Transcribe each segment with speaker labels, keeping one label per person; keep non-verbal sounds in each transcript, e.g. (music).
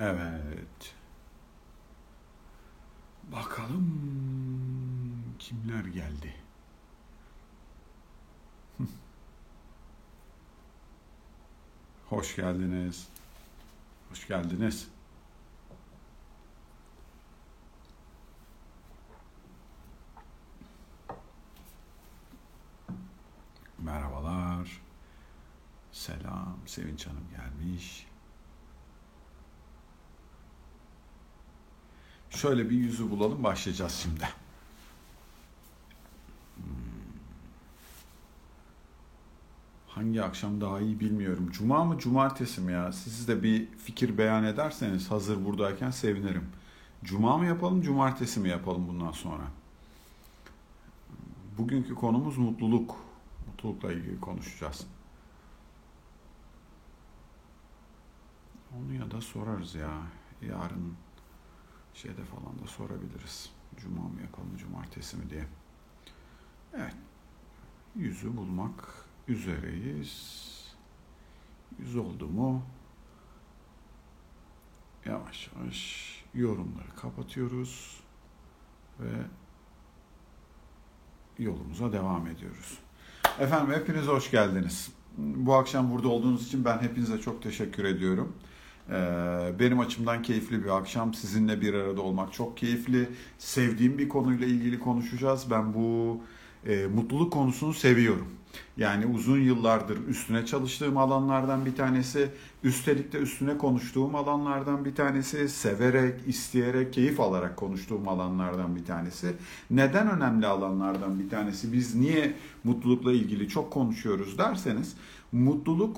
Speaker 1: Evet. Bakalım kimler geldi. (laughs) Hoş geldiniz. Hoş geldiniz. Merhabalar. Selam. Sevinç Hanım gelmiş. Şöyle bir yüzü bulalım başlayacağız şimdi. Hmm. Hangi akşam daha iyi bilmiyorum. Cuma mı cumartesi mi ya? Siz de bir fikir beyan ederseniz hazır buradayken sevinirim. Cuma mı yapalım cumartesi mi yapalım bundan sonra? Bugünkü konumuz mutluluk. Mutlulukla ilgili konuşacağız. Onu ya da sorarız ya. Yarın şeyde falan da sorabiliriz. Cuma mı yapalım, cumartesi mi diye. Evet. Yüzü bulmak üzereyiz. Yüz oldu mu yavaş yavaş yorumları kapatıyoruz ve yolumuza devam ediyoruz. Efendim hepiniz hoş geldiniz. Bu akşam burada olduğunuz için ben hepinize çok teşekkür ediyorum. Ee, benim açımdan keyifli bir akşam. Sizinle bir arada olmak çok keyifli. Sevdiğim bir konuyla ilgili konuşacağız. Ben bu e, mutluluk konusunu seviyorum. Yani uzun yıllardır üstüne çalıştığım alanlardan bir tanesi, üstelik de üstüne konuştuğum alanlardan bir tanesi, severek, isteyerek, keyif alarak konuştuğum alanlardan bir tanesi. Neden önemli alanlardan bir tanesi? Biz niye mutlulukla ilgili çok konuşuyoruz derseniz, mutluluk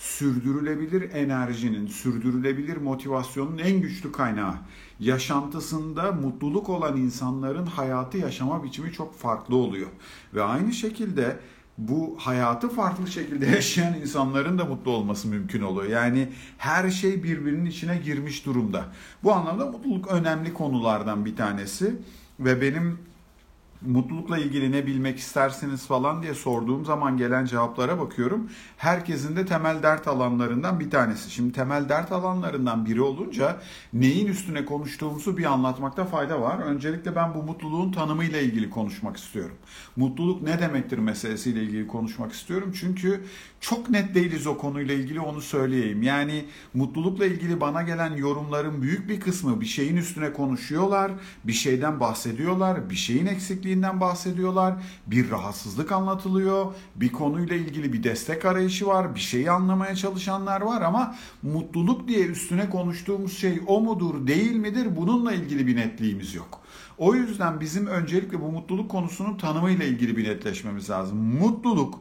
Speaker 1: sürdürülebilir enerjinin, sürdürülebilir motivasyonun en güçlü kaynağı. Yaşantısında mutluluk olan insanların hayatı yaşama biçimi çok farklı oluyor. Ve aynı şekilde bu hayatı farklı şekilde (laughs) yaşayan insanların da mutlu olması mümkün oluyor. Yani her şey birbirinin içine girmiş durumda. Bu anlamda mutluluk önemli konulardan bir tanesi ve benim mutlulukla ilgili ne bilmek istersiniz falan diye sorduğum zaman gelen cevaplara bakıyorum. Herkesin de temel dert alanlarından bir tanesi. Şimdi temel dert alanlarından biri olunca neyin üstüne konuştuğumuzu bir anlatmakta fayda var. Öncelikle ben bu mutluluğun tanımıyla ilgili konuşmak istiyorum. Mutluluk ne demektir meselesiyle ilgili konuşmak istiyorum. Çünkü çok net değiliz o konuyla ilgili onu söyleyeyim. Yani mutlulukla ilgili bana gelen yorumların büyük bir kısmı bir şeyin üstüne konuşuyorlar, bir şeyden bahsediyorlar, bir şeyin eksikliğinden bahsediyorlar, bir rahatsızlık anlatılıyor, bir konuyla ilgili bir destek arayışı var, bir şeyi anlamaya çalışanlar var ama mutluluk diye üstüne konuştuğumuz şey o mudur, değil midir bununla ilgili bir netliğimiz yok. O yüzden bizim öncelikle bu mutluluk konusunun tanımıyla ilgili bir netleşmemiz lazım. Mutluluk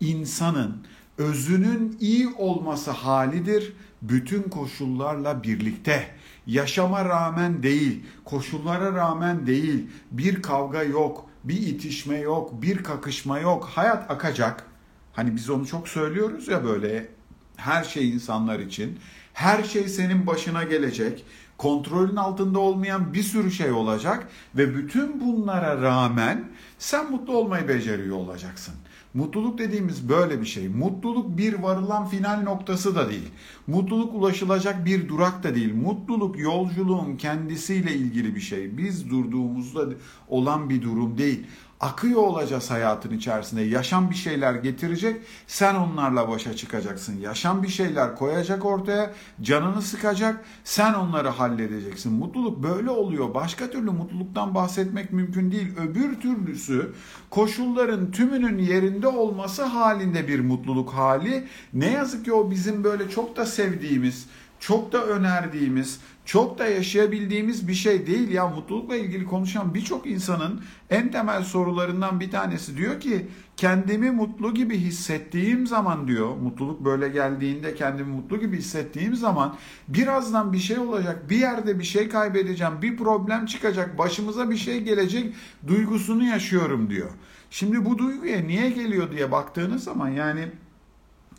Speaker 1: insanın özünün iyi olması halidir bütün koşullarla birlikte. Yaşama rağmen değil, koşullara rağmen değil, bir kavga yok, bir itişme yok, bir kakışma yok. Hayat akacak. Hani biz onu çok söylüyoruz ya böyle her şey insanlar için. Her şey senin başına gelecek. Kontrolün altında olmayan bir sürü şey olacak ve bütün bunlara rağmen sen mutlu olmayı beceriyor olacaksın. Mutluluk dediğimiz böyle bir şey. Mutluluk bir varılan final noktası da değil. Mutluluk ulaşılacak bir durak da değil. Mutluluk yolculuğun kendisiyle ilgili bir şey. Biz durduğumuzda olan bir durum değil akıyor olacağız hayatın içerisinde. Yaşam bir şeyler getirecek, sen onlarla başa çıkacaksın. Yaşam bir şeyler koyacak ortaya, canını sıkacak, sen onları halledeceksin. Mutluluk böyle oluyor. Başka türlü mutluluktan bahsetmek mümkün değil. Öbür türlüsü koşulların tümünün yerinde olması halinde bir mutluluk hali. Ne yazık ki o bizim böyle çok da sevdiğimiz, çok da önerdiğimiz, çok da yaşayabildiğimiz bir şey değil ya mutlulukla ilgili konuşan birçok insanın en temel sorularından bir tanesi diyor ki kendimi mutlu gibi hissettiğim zaman diyor mutluluk böyle geldiğinde kendimi mutlu gibi hissettiğim zaman birazdan bir şey olacak bir yerde bir şey kaybedeceğim bir problem çıkacak başımıza bir şey gelecek duygusunu yaşıyorum diyor. Şimdi bu duyguya niye geliyor diye baktığınız zaman yani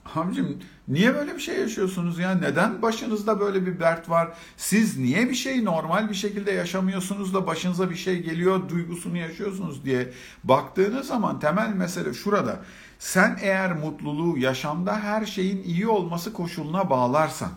Speaker 1: Hamcım niye böyle bir şey yaşıyorsunuz ya? Neden başınızda böyle bir dert var? Siz niye bir şey normal bir şekilde yaşamıyorsunuz da başınıza bir şey geliyor duygusunu yaşıyorsunuz diye baktığınız zaman temel mesele şurada. Sen eğer mutluluğu yaşamda her şeyin iyi olması koşuluna bağlarsan,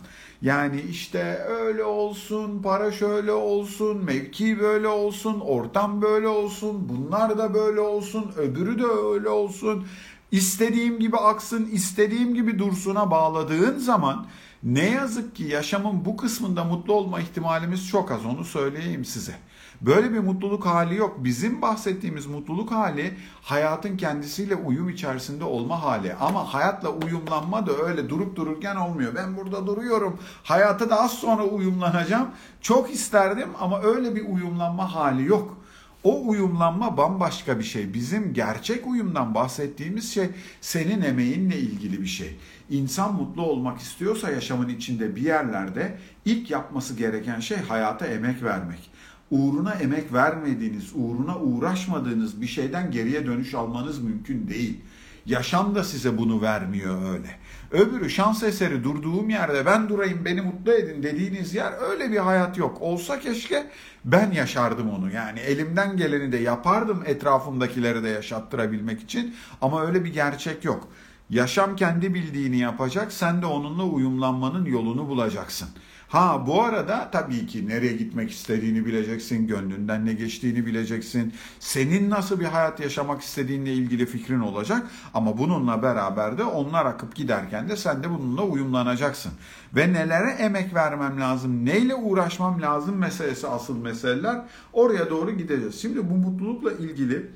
Speaker 1: yani işte öyle olsun, para şöyle olsun, mevki böyle olsun, ortam böyle olsun, bunlar da böyle olsun, öbürü de öyle olsun. İstediğim gibi aksın, istediğim gibi dursuna bağladığın zaman ne yazık ki yaşamın bu kısmında mutlu olma ihtimalimiz çok az onu söyleyeyim size. Böyle bir mutluluk hali yok. Bizim bahsettiğimiz mutluluk hali hayatın kendisiyle uyum içerisinde olma hali. Ama hayatla uyumlanma da öyle durup dururken olmuyor. Ben burada duruyorum. Hayata da az sonra uyumlanacağım. Çok isterdim ama öyle bir uyumlanma hali yok. O uyumlanma bambaşka bir şey. Bizim gerçek uyumdan bahsettiğimiz şey senin emeğinle ilgili bir şey. İnsan mutlu olmak istiyorsa yaşamın içinde bir yerlerde ilk yapması gereken şey hayata emek vermek uğruna emek vermediğiniz, uğruna uğraşmadığınız bir şeyden geriye dönüş almanız mümkün değil. Yaşam da size bunu vermiyor öyle. Öbürü şans eseri durduğum yerde ben durayım beni mutlu edin dediğiniz yer öyle bir hayat yok. Olsa keşke ben yaşardım onu. Yani elimden geleni de yapardım etrafımdakileri de yaşattırabilmek için ama öyle bir gerçek yok. Yaşam kendi bildiğini yapacak sen de onunla uyumlanmanın yolunu bulacaksın. Ha bu arada tabii ki nereye gitmek istediğini bileceksin, gönlünden ne geçtiğini bileceksin. Senin nasıl bir hayat yaşamak istediğinle ilgili fikrin olacak ama bununla beraber de onlar akıp giderken de sen de bununla uyumlanacaksın. Ve nelere emek vermem lazım, neyle uğraşmam lazım meselesi asıl meseleler. Oraya doğru gideceğiz. Şimdi bu mutlulukla ilgili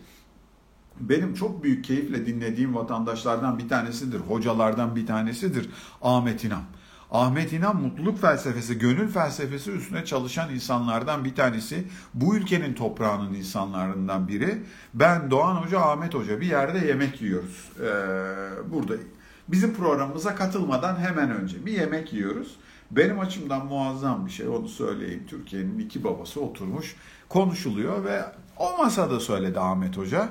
Speaker 1: benim çok büyük keyifle dinlediğim vatandaşlardan bir tanesidir, hocalardan bir tanesidir Ahmet İnam. Ahmet İnan mutluluk felsefesi, gönül felsefesi üstüne çalışan insanlardan bir tanesi. Bu ülkenin toprağının insanlarından biri. Ben Doğan Hoca, Ahmet Hoca bir yerde yemek yiyoruz. Ee, burada bizim programımıza katılmadan hemen önce bir yemek yiyoruz. Benim açımdan muazzam bir şey onu söyleyeyim. Türkiye'nin iki babası oturmuş konuşuluyor ve o masada söyledi Ahmet Hoca.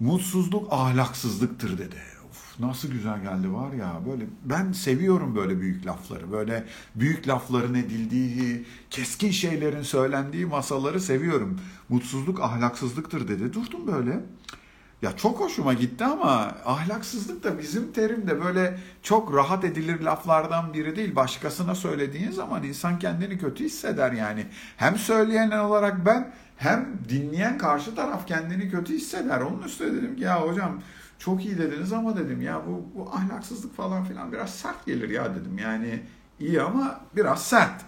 Speaker 1: Mutsuzluk ahlaksızlıktır dedi nasıl güzel geldi var ya böyle ben seviyorum böyle büyük lafları böyle büyük lafların edildiği keskin şeylerin söylendiği masaları seviyorum mutsuzluk ahlaksızlıktır dedi durdum böyle ya çok hoşuma gitti ama ahlaksızlık da bizim terimde böyle çok rahat edilir laflardan biri değil. Başkasına söylediğin zaman insan kendini kötü hisseder yani. Hem söyleyen olarak ben hem dinleyen karşı taraf kendini kötü hisseder. Onun üstüne dedim ki ya hocam çok iyi dediniz ama dedim ya bu, bu ahlaksızlık falan filan biraz sert gelir ya dedim. Yani iyi ama biraz sert.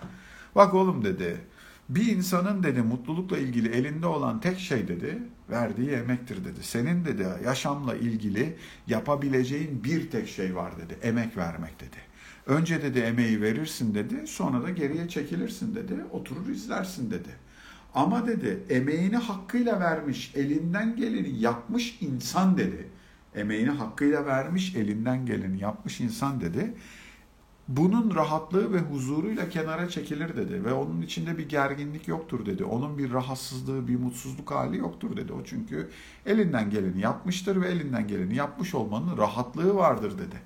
Speaker 1: Bak oğlum dedi bir insanın dedi mutlulukla ilgili elinde olan tek şey dedi verdiği emektir dedi. Senin dedi yaşamla ilgili yapabileceğin bir tek şey var dedi. Emek vermek dedi. Önce dedi emeği verirsin dedi. Sonra da geriye çekilirsin dedi. Oturur izlersin dedi. Ama dedi emeğini hakkıyla vermiş, elinden geleni yapmış insan dedi emeğini hakkıyla vermiş, elinden geleni yapmış insan dedi. Bunun rahatlığı ve huzuruyla kenara çekilir dedi ve onun içinde bir gerginlik yoktur dedi. Onun bir rahatsızlığı, bir mutsuzluk hali yoktur dedi. O çünkü elinden geleni yapmıştır ve elinden geleni yapmış olmanın rahatlığı vardır dedi.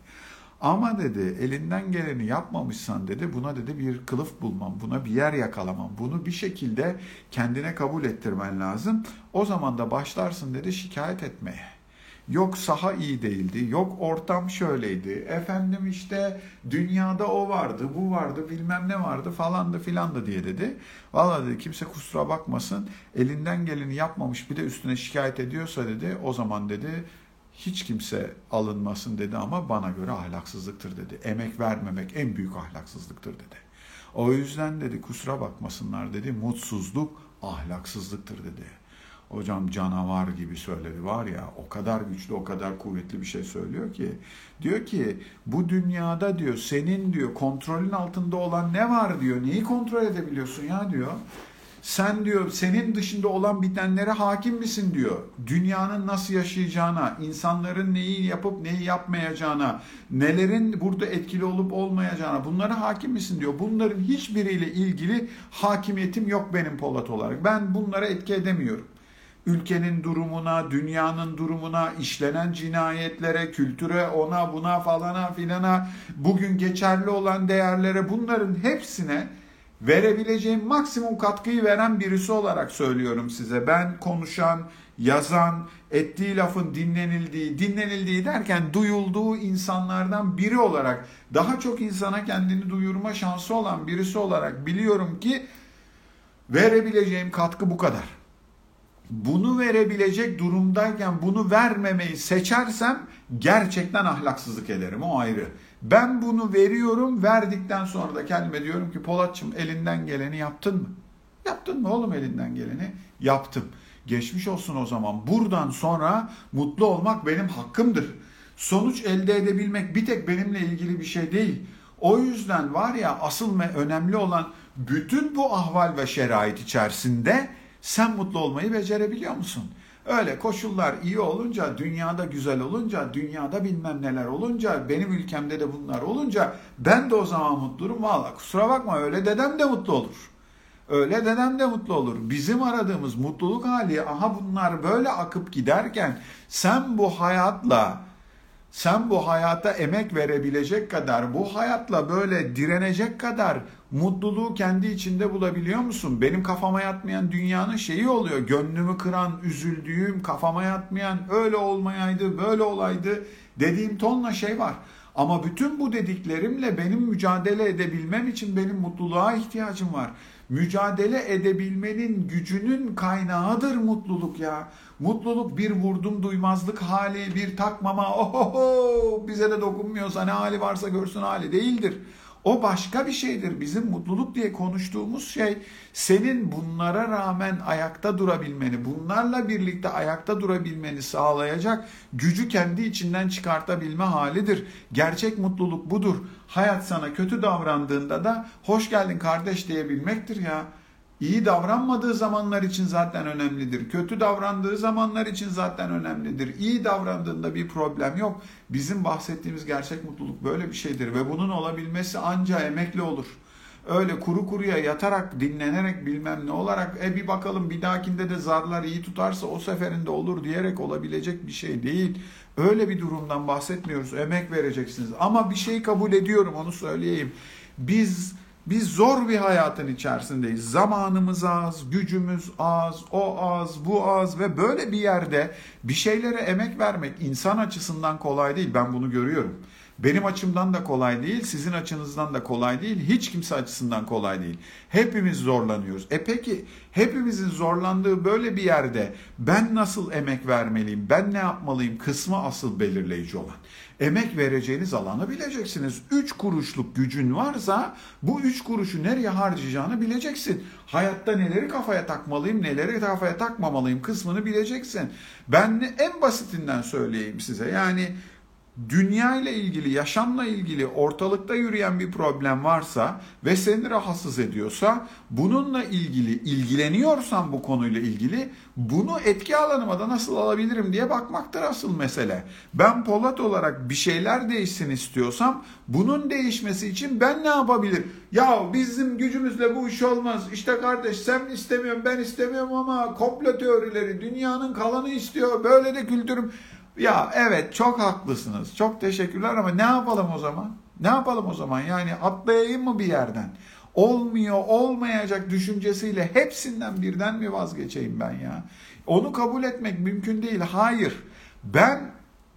Speaker 1: Ama dedi elinden geleni yapmamışsan dedi buna dedi bir kılıf bulmam, buna bir yer yakalamam. Bunu bir şekilde kendine kabul ettirmen lazım. O zaman da başlarsın dedi şikayet etmeye. Yok saha iyi değildi, yok ortam şöyleydi, efendim işte dünyada o vardı, bu vardı, bilmem ne vardı falandı filandı diye dedi. Valla dedi kimse kusura bakmasın, elinden geleni yapmamış bir de üstüne şikayet ediyorsa dedi, o zaman dedi hiç kimse alınmasın dedi ama bana göre ahlaksızlıktır dedi. Emek vermemek en büyük ahlaksızlıktır dedi. O yüzden dedi kusura bakmasınlar dedi, mutsuzluk ahlaksızlıktır dedi. Hocam canavar gibi söyledi var ya o kadar güçlü o kadar kuvvetli bir şey söylüyor ki. Diyor ki bu dünyada diyor senin diyor kontrolün altında olan ne var? diyor. Neyi kontrol edebiliyorsun ya? diyor. Sen diyor senin dışında olan bitenlere hakim misin? diyor. Dünyanın nasıl yaşayacağına, insanların neyi yapıp neyi yapmayacağına, nelerin burada etkili olup olmayacağına bunlara hakim misin? diyor. Bunların hiçbiriyle ilgili hakimiyetim yok benim Polat olarak. Ben bunlara etki edemiyorum ülkenin durumuna, dünyanın durumuna, işlenen cinayetlere, kültüre, ona buna falana filana, bugün geçerli olan değerlere bunların hepsine verebileceğim maksimum katkıyı veren birisi olarak söylüyorum size. Ben konuşan, yazan, ettiği lafın dinlenildiği, dinlenildiği derken duyulduğu insanlardan biri olarak daha çok insana kendini duyurma şansı olan birisi olarak biliyorum ki verebileceğim katkı bu kadar. Bunu verebilecek durumdayken bunu vermemeyi seçersem gerçekten ahlaksızlık ederim o ayrı. Ben bunu veriyorum verdikten sonra da kendime diyorum ki Polatçım elinden geleni yaptın mı? Yaptın mı oğlum elinden geleni? Yaptım. Geçmiş olsun o zaman. Buradan sonra mutlu olmak benim hakkımdır. Sonuç elde edebilmek bir tek benimle ilgili bir şey değil. O yüzden var ya asıl ve önemli olan bütün bu ahval ve şerait içerisinde sen mutlu olmayı becerebiliyor musun? Öyle koşullar iyi olunca, dünyada güzel olunca, dünyada bilmem neler olunca, benim ülkemde de bunlar olunca ben de o zaman mutluyum. Valla kusura bakma öyle dedem de mutlu olur. Öyle dedem de mutlu olur. Bizim aradığımız mutluluk hali aha bunlar böyle akıp giderken sen bu hayatla sen bu hayata emek verebilecek kadar, bu hayatla böyle direnecek kadar mutluluğu kendi içinde bulabiliyor musun? Benim kafama yatmayan dünyanın şeyi oluyor. Gönlümü kıran, üzüldüğüm, kafama yatmayan öyle olmayaydı, böyle olaydı dediğim tonla şey var. Ama bütün bu dediklerimle benim mücadele edebilmem için benim mutluluğa ihtiyacım var. Mücadele edebilmenin gücünün kaynağıdır mutluluk ya. Mutluluk bir vurdum duymazlık hali, bir takmama, ohoho bize de dokunmuyorsa ne hali varsa görsün hali değildir. O başka bir şeydir. Bizim mutluluk diye konuştuğumuz şey senin bunlara rağmen ayakta durabilmeni, bunlarla birlikte ayakta durabilmeni sağlayacak gücü kendi içinden çıkartabilme halidir. Gerçek mutluluk budur. Hayat sana kötü davrandığında da hoş geldin kardeş diyebilmektir ya. İyi davranmadığı zamanlar için zaten önemlidir. Kötü davrandığı zamanlar için zaten önemlidir. İyi davrandığında bir problem yok. Bizim bahsettiğimiz gerçek mutluluk böyle bir şeydir ve bunun olabilmesi anca emekli olur. Öyle kuru kuruya yatarak, dinlenerek bilmem ne olarak e bir bakalım bir dahakinde de zarlar iyi tutarsa o seferinde olur diyerek olabilecek bir şey değil. Öyle bir durumdan bahsetmiyoruz. Emek vereceksiniz. Ama bir şey kabul ediyorum onu söyleyeyim. Biz biz zor bir hayatın içerisindeyiz. Zamanımız az, gücümüz az, o az, bu az ve böyle bir yerde bir şeylere emek vermek insan açısından kolay değil. Ben bunu görüyorum. Benim açımdan da kolay değil, sizin açınızdan da kolay değil, hiç kimse açısından kolay değil. Hepimiz zorlanıyoruz. E peki hepimizin zorlandığı böyle bir yerde ben nasıl emek vermeliyim, ben ne yapmalıyım kısmı asıl belirleyici olan. Emek vereceğiniz alanı bileceksiniz. 3 kuruşluk gücün varsa bu 3 kuruşu nereye harcayacağını bileceksin. Hayatta neleri kafaya takmalıyım, neleri kafaya takmamalıyım kısmını bileceksin. Ben en basitinden söyleyeyim size. Yani dünya ile ilgili, yaşamla ilgili ortalıkta yürüyen bir problem varsa ve seni rahatsız ediyorsa, bununla ilgili ilgileniyorsan bu konuyla ilgili bunu etki alanıma da nasıl alabilirim diye bakmaktır asıl mesele. Ben Polat olarak bir şeyler değişsin istiyorsam bunun değişmesi için ben ne yapabilirim? Ya bizim gücümüzle bu iş olmaz. İşte kardeş sen istemiyorum ben istemiyorum ama komplo teorileri dünyanın kalanı istiyor. Böyle de kültürüm ya evet çok haklısınız. Çok teşekkürler ama ne yapalım o zaman? Ne yapalım o zaman? Yani atlayayım mı bir yerden? Olmuyor, olmayacak düşüncesiyle hepsinden birden mi vazgeçeyim ben ya? Onu kabul etmek mümkün değil. Hayır. Ben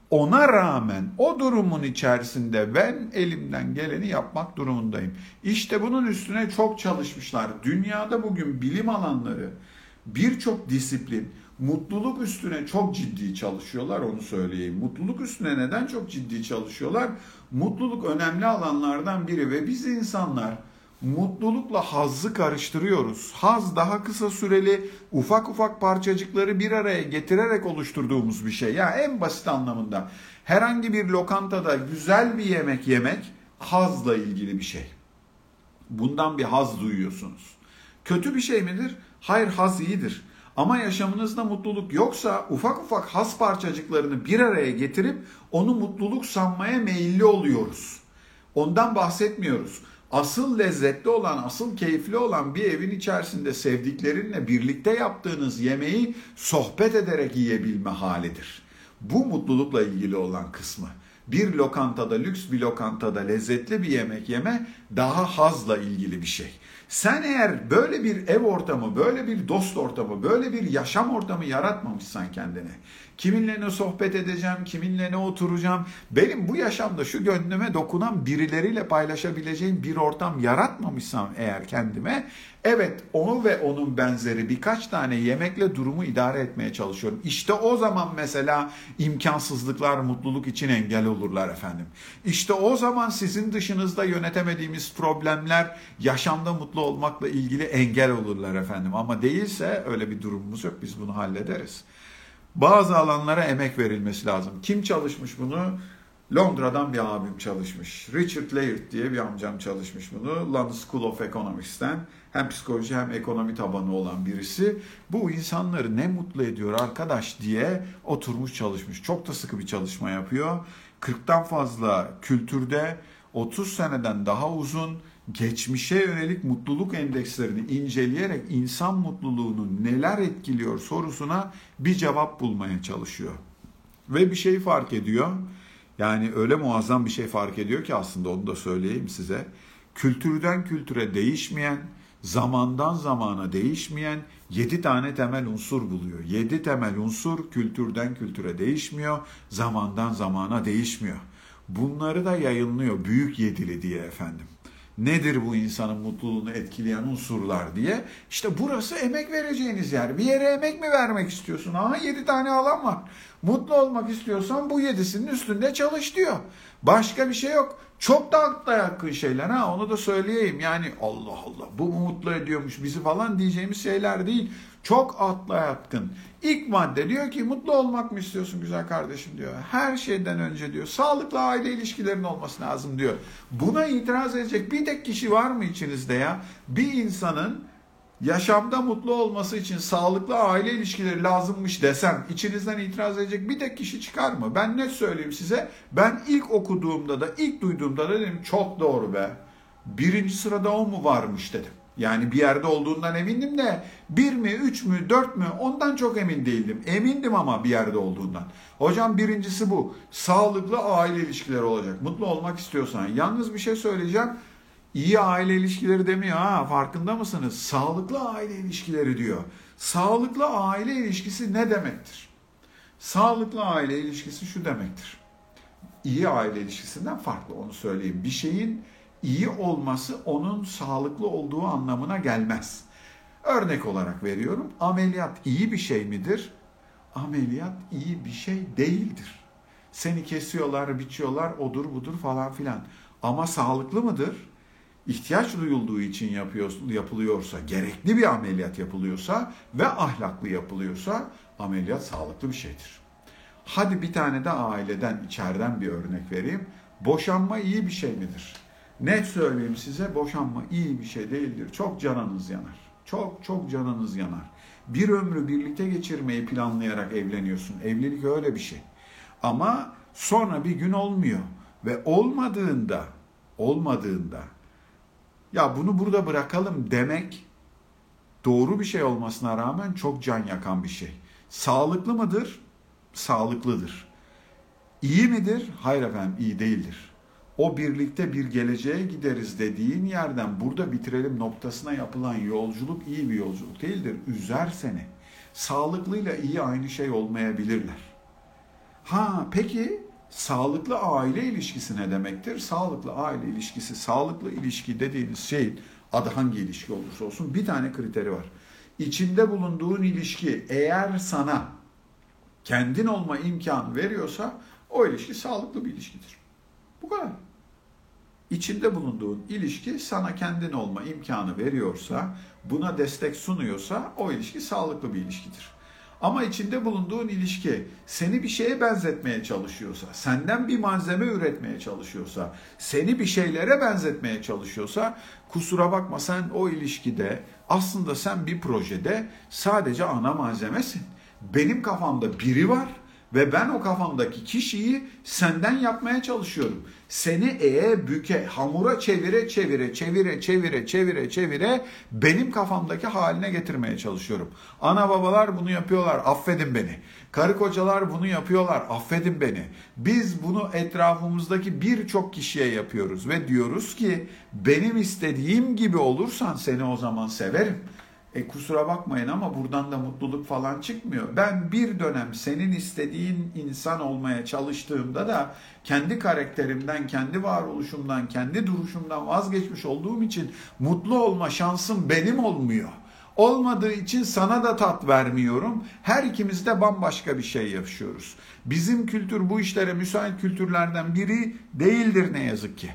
Speaker 1: ona rağmen o durumun içerisinde ben elimden geleni yapmak durumundayım. İşte bunun üstüne çok çalışmışlar. Dünyada bugün bilim alanları birçok disiplin mutluluk üstüne çok ciddi çalışıyorlar onu söyleyeyim. Mutluluk üstüne neden çok ciddi çalışıyorlar? Mutluluk önemli alanlardan biri ve biz insanlar mutlulukla hazzı karıştırıyoruz. Haz daha kısa süreli ufak ufak parçacıkları bir araya getirerek oluşturduğumuz bir şey. Ya yani en basit anlamında herhangi bir lokantada güzel bir yemek yemek hazla ilgili bir şey. Bundan bir haz duyuyorsunuz. Kötü bir şey midir? Hayır haz iyidir. Ama yaşamınızda mutluluk yoksa ufak ufak has parçacıklarını bir araya getirip onu mutluluk sanmaya meyilli oluyoruz. Ondan bahsetmiyoruz. Asıl lezzetli olan, asıl keyifli olan bir evin içerisinde sevdiklerinle birlikte yaptığınız yemeği sohbet ederek yiyebilme halidir. Bu mutlulukla ilgili olan kısmı. Bir lokantada, lüks bir lokantada lezzetli bir yemek yeme daha hazla ilgili bir şey. Sen eğer böyle bir ev ortamı, böyle bir dost ortamı, böyle bir yaşam ortamı yaratmamışsan kendine, kiminle ne sohbet edeceğim, kiminle ne oturacağım, benim bu yaşamda şu gönlüme dokunan birileriyle paylaşabileceğim bir ortam yaratmamışsam eğer kendime, evet onu ve onun benzeri birkaç tane yemekle durumu idare etmeye çalışıyorum. İşte o zaman mesela imkansızlıklar mutluluk için engel olurlar efendim. İşte o zaman sizin dışınızda yönetemediğimiz problemler yaşamda mutlu olmakla ilgili engel olurlar efendim. Ama değilse öyle bir durumumuz yok. Biz bunu hallederiz. Bazı alanlara emek verilmesi lazım. Kim çalışmış bunu? Londra'dan bir abim çalışmış. Richard Laird diye bir amcam çalışmış bunu. London School of Economics'ten hem psikoloji hem ekonomi tabanı olan birisi. Bu insanları ne mutlu ediyor arkadaş diye oturmuş çalışmış. Çok da sıkı bir çalışma yapıyor. 40'tan fazla kültürde 30 seneden daha uzun geçmişe yönelik mutluluk endekslerini inceleyerek insan mutluluğunu neler etkiliyor sorusuna bir cevap bulmaya çalışıyor. Ve bir şey fark ediyor. Yani öyle muazzam bir şey fark ediyor ki aslında onu da söyleyeyim size. Kültürden kültüre değişmeyen, zamandan zamana değişmeyen 7 tane temel unsur buluyor. 7 temel unsur kültürden kültüre değişmiyor, zamandan zamana değişmiyor. Bunları da yayınlıyor büyük yedili diye efendim nedir bu insanın mutluluğunu etkileyen unsurlar diye. İşte burası emek vereceğiniz yer. Bir yere emek mi vermek istiyorsun? Aha yedi tane alan var. Mutlu olmak istiyorsan bu yedisinin üstünde çalış diyor. Başka bir şey yok. Çok da akla yakın şeyler ha onu da söyleyeyim. Yani Allah Allah bu mutlu ediyormuş bizi falan diyeceğimiz şeyler değil. Çok atla yatkın. İlk madde diyor ki mutlu olmak mı istiyorsun güzel kardeşim diyor. Her şeyden önce diyor sağlıklı aile ilişkilerinin olması lazım diyor. Buna itiraz edecek bir tek kişi var mı içinizde ya? Bir insanın yaşamda mutlu olması için sağlıklı aile ilişkileri lazımmış desem içinizden itiraz edecek bir tek kişi çıkar mı? Ben ne söyleyeyim size? Ben ilk okuduğumda da ilk duyduğumda da dedim çok doğru be. Birinci sırada o mu varmış dedim. Yani bir yerde olduğundan emindim de bir mi, üç mü, dört mü ondan çok emin değildim. Emindim ama bir yerde olduğundan. Hocam birincisi bu. Sağlıklı aile ilişkileri olacak. Mutlu olmak istiyorsan. Yalnız bir şey söyleyeceğim. İyi aile ilişkileri demiyor ha farkında mısınız? Sağlıklı aile ilişkileri diyor. Sağlıklı aile ilişkisi ne demektir? Sağlıklı aile ilişkisi şu demektir. İyi aile ilişkisinden farklı onu söyleyeyim. Bir şeyin iyi olması onun sağlıklı olduğu anlamına gelmez. Örnek olarak veriyorum. Ameliyat iyi bir şey midir? Ameliyat iyi bir şey değildir. Seni kesiyorlar, biçiyorlar, odur budur falan filan. Ama sağlıklı mıdır? İhtiyaç duyulduğu için yapıyor, yapılıyorsa, gerekli bir ameliyat yapılıyorsa ve ahlaklı yapılıyorsa ameliyat sağlıklı bir şeydir. Hadi bir tane de aileden, içeriden bir örnek vereyim. Boşanma iyi bir şey midir? Net söyleyeyim size boşanma iyi bir şey değildir. Çok canınız yanar. Çok çok canınız yanar. Bir ömrü birlikte geçirmeyi planlayarak evleniyorsun. Evlilik öyle bir şey. Ama sonra bir gün olmuyor ve olmadığında olmadığında ya bunu burada bırakalım demek doğru bir şey olmasına rağmen çok can yakan bir şey. Sağlıklı mıdır? Sağlıklıdır. İyi midir? Hayır efendim iyi değildir o birlikte bir geleceğe gideriz dediğin yerden burada bitirelim noktasına yapılan yolculuk iyi bir yolculuk değildir. Üzer seni. Sağlıklıyla iyi aynı şey olmayabilirler. Ha peki sağlıklı aile ilişkisi ne demektir? Sağlıklı aile ilişkisi, sağlıklı ilişki dediğiniz şeyin adı hangi ilişki olursa olsun bir tane kriteri var. İçinde bulunduğun ilişki eğer sana kendin olma imkanı veriyorsa o ilişki sağlıklı bir ilişkidir. Bu kadar. İçinde bulunduğun ilişki sana kendin olma imkanı veriyorsa, buna destek sunuyorsa o ilişki sağlıklı bir ilişkidir. Ama içinde bulunduğun ilişki seni bir şeye benzetmeye çalışıyorsa, senden bir malzeme üretmeye çalışıyorsa, seni bir şeylere benzetmeye çalışıyorsa kusura bakma sen o ilişkide aslında sen bir projede sadece ana malzemesin. Benim kafamda biri var ve ben o kafamdaki kişiyi senden yapmaya çalışıyorum. seni eğe büke, hamura çevire çevire, çevire çevire çevire çevire benim kafamdaki haline getirmeye çalışıyorum. Ana babalar bunu yapıyorlar, affedin beni. Karı kocalar bunu yapıyorlar, affedin beni. Biz bunu etrafımızdaki birçok kişiye yapıyoruz ve diyoruz ki benim istediğim gibi olursan seni o zaman severim. E kusura bakmayın ama buradan da mutluluk falan çıkmıyor. Ben bir dönem senin istediğin insan olmaya çalıştığımda da kendi karakterimden, kendi varoluşumdan, kendi duruşumdan vazgeçmiş olduğum için mutlu olma şansım benim olmuyor. Olmadığı için sana da tat vermiyorum. Her ikimiz de bambaşka bir şey yaşıyoruz. Bizim kültür bu işlere müsait kültürlerden biri değildir ne yazık ki.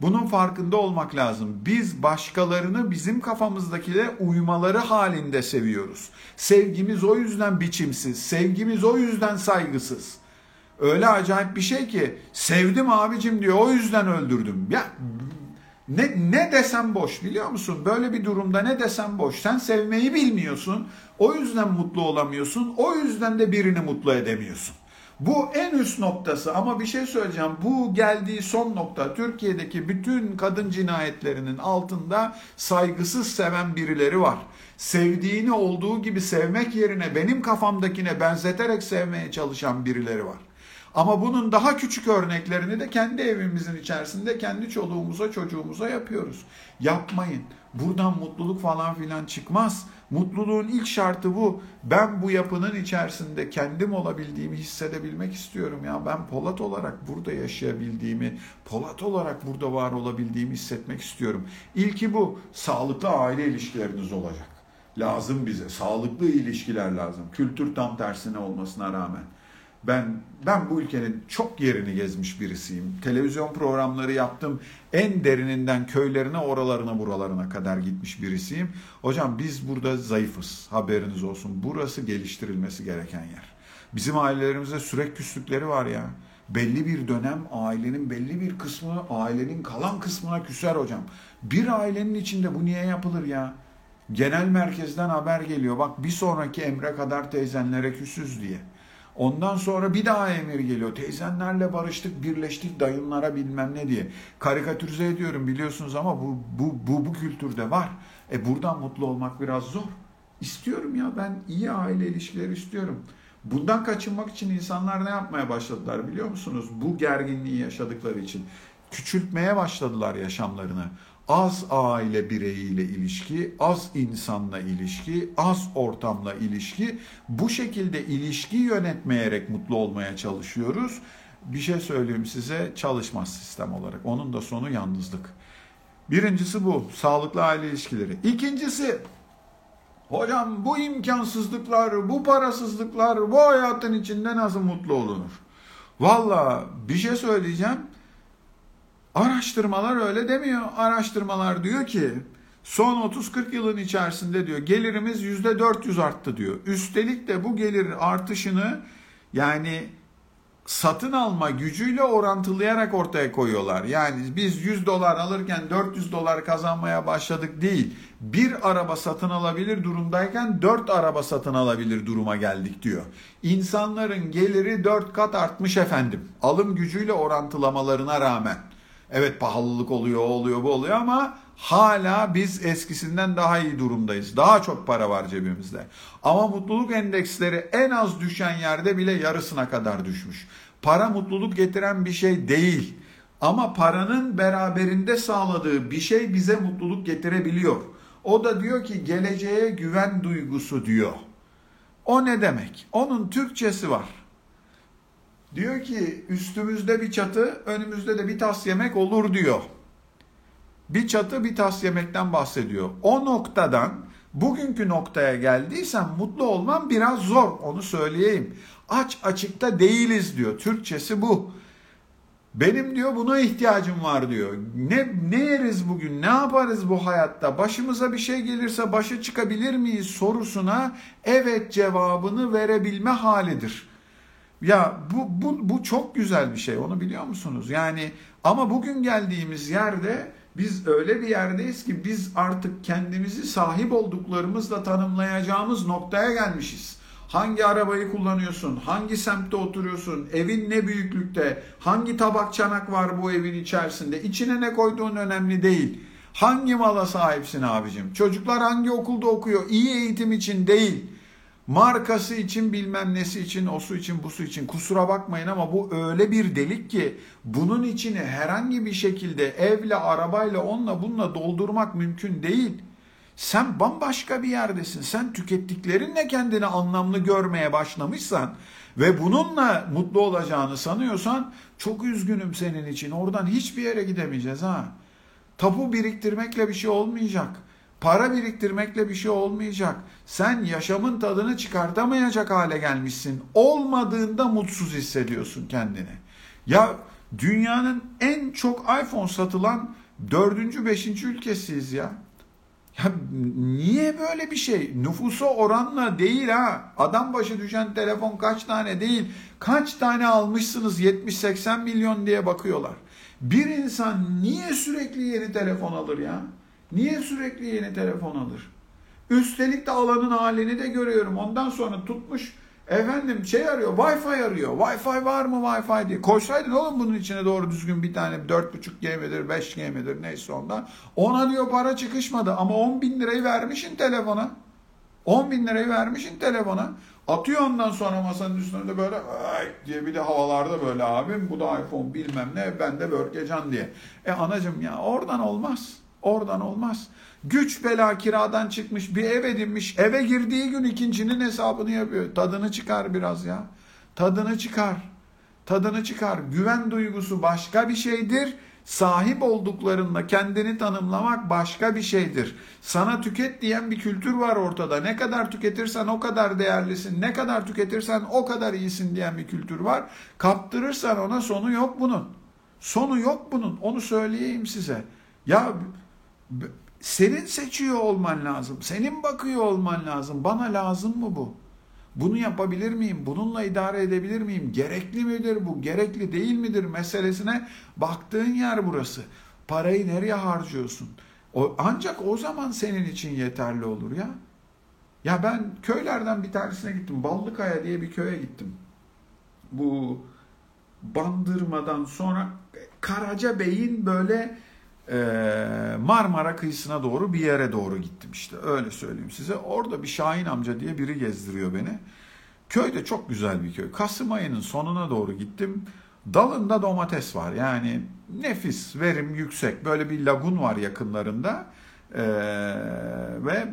Speaker 1: Bunun farkında olmak lazım. Biz başkalarını bizim kafamızdakile uymaları halinde seviyoruz. Sevgimiz o yüzden biçimsiz, sevgimiz o yüzden saygısız. Öyle acayip bir şey ki sevdim abicim diyor o yüzden öldürdüm. Ya ne, ne desem boş biliyor musun? Böyle bir durumda ne desem boş. Sen sevmeyi bilmiyorsun. O yüzden mutlu olamıyorsun. O yüzden de birini mutlu edemiyorsun. Bu en üst noktası ama bir şey söyleyeceğim. Bu geldiği son nokta Türkiye'deki bütün kadın cinayetlerinin altında saygısız seven birileri var. Sevdiğini olduğu gibi sevmek yerine benim kafamdakine benzeterek sevmeye çalışan birileri var. Ama bunun daha küçük örneklerini de kendi evimizin içerisinde kendi çoluğumuza çocuğumuza yapıyoruz. Yapmayın. Buradan mutluluk falan filan çıkmaz. Mutluluğun ilk şartı bu. Ben bu yapının içerisinde kendim olabildiğimi hissedebilmek istiyorum ya. Ben Polat olarak burada yaşayabildiğimi, Polat olarak burada var olabildiğimi hissetmek istiyorum. İlki bu. Sağlıklı aile ilişkileriniz olacak. Lazım bize. Sağlıklı ilişkiler lazım. Kültür tam tersine olmasına rağmen. Ben ben bu ülkenin çok yerini gezmiş birisiyim. Televizyon programları yaptım. En derininden köylerine, oralarına, buralarına kadar gitmiş birisiyim. Hocam biz burada zayıfız. Haberiniz olsun. Burası geliştirilmesi gereken yer. Bizim ailelerimizde sürekli küslükleri var ya. Belli bir dönem ailenin belli bir kısmı ailenin kalan kısmına küser hocam. Bir ailenin içinde bu niye yapılır ya? Genel merkezden haber geliyor. Bak bir sonraki emre kadar teyzenlere küsüz diye. Ondan sonra bir daha emir geliyor. Teyzenlerle barıştık, birleştik, dayınlara bilmem ne diye. Karikatürize ediyorum biliyorsunuz ama bu, bu, bu, bu kültürde var. E buradan mutlu olmak biraz zor. İstiyorum ya ben iyi aile ilişkileri istiyorum. Bundan kaçınmak için insanlar ne yapmaya başladılar biliyor musunuz? Bu gerginliği yaşadıkları için küçültmeye başladılar yaşamlarını az aile bireyiyle ilişki, az insanla ilişki, az ortamla ilişki. Bu şekilde ilişki yönetmeyerek mutlu olmaya çalışıyoruz. Bir şey söyleyeyim size çalışmaz sistem olarak. Onun da sonu yalnızlık. Birincisi bu sağlıklı aile ilişkileri. İkincisi hocam bu imkansızlıklar, bu parasızlıklar, bu hayatın içinde nasıl mutlu olunur? Valla bir şey söyleyeceğim. Araştırmalar öyle demiyor. Araştırmalar diyor ki son 30-40 yılın içerisinde diyor gelirimiz %400 arttı diyor. Üstelik de bu gelir artışını yani satın alma gücüyle orantılayarak ortaya koyuyorlar. Yani biz 100 dolar alırken 400 dolar kazanmaya başladık değil. Bir araba satın alabilir durumdayken 4 araba satın alabilir duruma geldik diyor. İnsanların geliri 4 kat artmış efendim. Alım gücüyle orantılamalarına rağmen. Evet pahalılık oluyor, oluyor, bu oluyor ama hala biz eskisinden daha iyi durumdayız. Daha çok para var cebimizde. Ama mutluluk endeksleri en az düşen yerde bile yarısına kadar düşmüş. Para mutluluk getiren bir şey değil. Ama paranın beraberinde sağladığı bir şey bize mutluluk getirebiliyor. O da diyor ki geleceğe güven duygusu diyor. O ne demek? Onun Türkçesi var. Diyor ki üstümüzde bir çatı, önümüzde de bir tas yemek olur diyor. Bir çatı bir tas yemekten bahsediyor. O noktadan bugünkü noktaya geldiysen mutlu olman biraz zor onu söyleyeyim. Aç açıkta değiliz diyor. Türkçesi bu. Benim diyor buna ihtiyacım var diyor. Ne ne yeriz bugün? Ne yaparız bu hayatta? Başımıza bir şey gelirse başa çıkabilir miyiz sorusuna evet cevabını verebilme halidir. Ya bu, bu, bu çok güzel bir şey onu biliyor musunuz? Yani ama bugün geldiğimiz yerde biz öyle bir yerdeyiz ki biz artık kendimizi sahip olduklarımızla tanımlayacağımız noktaya gelmişiz. hangi arabayı kullanıyorsun, hangi semtte oturuyorsun, evin ne büyüklükte, hangi tabak çanak var bu evin içerisinde, içine ne koyduğun önemli değil. Hangi mala sahipsin abicim? Çocuklar hangi okulda okuyor? İyi eğitim için değil. Markası için bilmem nesi için, o su için, bu su için. Kusura bakmayın ama bu öyle bir delik ki bunun içini herhangi bir şekilde evle, arabayla, onunla bununla doldurmak mümkün değil. Sen bambaşka bir yerdesin. Sen tükettiklerinle kendini anlamlı görmeye başlamışsan ve bununla mutlu olacağını sanıyorsan çok üzgünüm senin için. Oradan hiçbir yere gidemeyeceğiz ha. Tapu biriktirmekle bir şey olmayacak. Para biriktirmekle bir şey olmayacak. Sen yaşamın tadını çıkartamayacak hale gelmişsin. Olmadığında mutsuz hissediyorsun kendini. Ya dünyanın en çok iPhone satılan dördüncü, beşinci ülkesiyiz ya. Ya niye böyle bir şey? Nüfusa oranla değil ha. Adam başı düşen telefon kaç tane değil. Kaç tane almışsınız 70-80 milyon diye bakıyorlar. Bir insan niye sürekli yeni telefon alır ya? Niye sürekli yeni telefon alır? Üstelik de alanın halini de görüyorum. Ondan sonra tutmuş efendim şey arıyor, Wi-Fi arıyor. Wi-Fi var mı Wi-Fi diye. Koysaydın oğlum bunun içine doğru düzgün bir tane 4.5G midir, 5G midir neyse ondan. Ona diyor para çıkışmadı ama 10 bin lirayı vermişin telefona. 10 bin lirayı vermişin telefona. Atıyor ondan sonra masanın üstünde böyle ay diye bir de havalarda böyle abim bu da iPhone bilmem ne ben de Börkecan diye. E anacım ya oradan olmaz. Oradan olmaz. Güç bela kiradan çıkmış bir ev edinmiş. Eve girdiği gün ikincinin hesabını yapıyor. Tadını çıkar biraz ya. Tadını çıkar. Tadını çıkar. Güven duygusu başka bir şeydir. Sahip olduklarınla kendini tanımlamak başka bir şeydir. Sana tüket diyen bir kültür var ortada. Ne kadar tüketirsen o kadar değerlisin. Ne kadar tüketirsen o kadar iyisin diyen bir kültür var. Kaptırırsan ona sonu yok bunun. Sonu yok bunun. Onu söyleyeyim size. Ya senin seçiyor olman lazım. Senin bakıyor olman lazım. Bana lazım mı bu? Bunu yapabilir miyim? Bununla idare edebilir miyim? Gerekli midir bu? Gerekli değil midir meselesine baktığın yer burası. Parayı nereye harcıyorsun? O, ancak o zaman senin için yeterli olur ya. Ya ben köylerden bir tanesine gittim. Ballıkaya diye bir köye gittim. Bu Bandırmadan sonra Karaca Bey'in böyle Marmara kıyısına doğru bir yere doğru gittim işte öyle söyleyeyim size. Orada bir Şahin amca diye biri gezdiriyor beni. Köy de çok güzel bir köy. Kasım ayının sonuna doğru gittim. Dalında domates var yani nefis, verim yüksek. Böyle bir lagun var yakınlarında. Ee, ve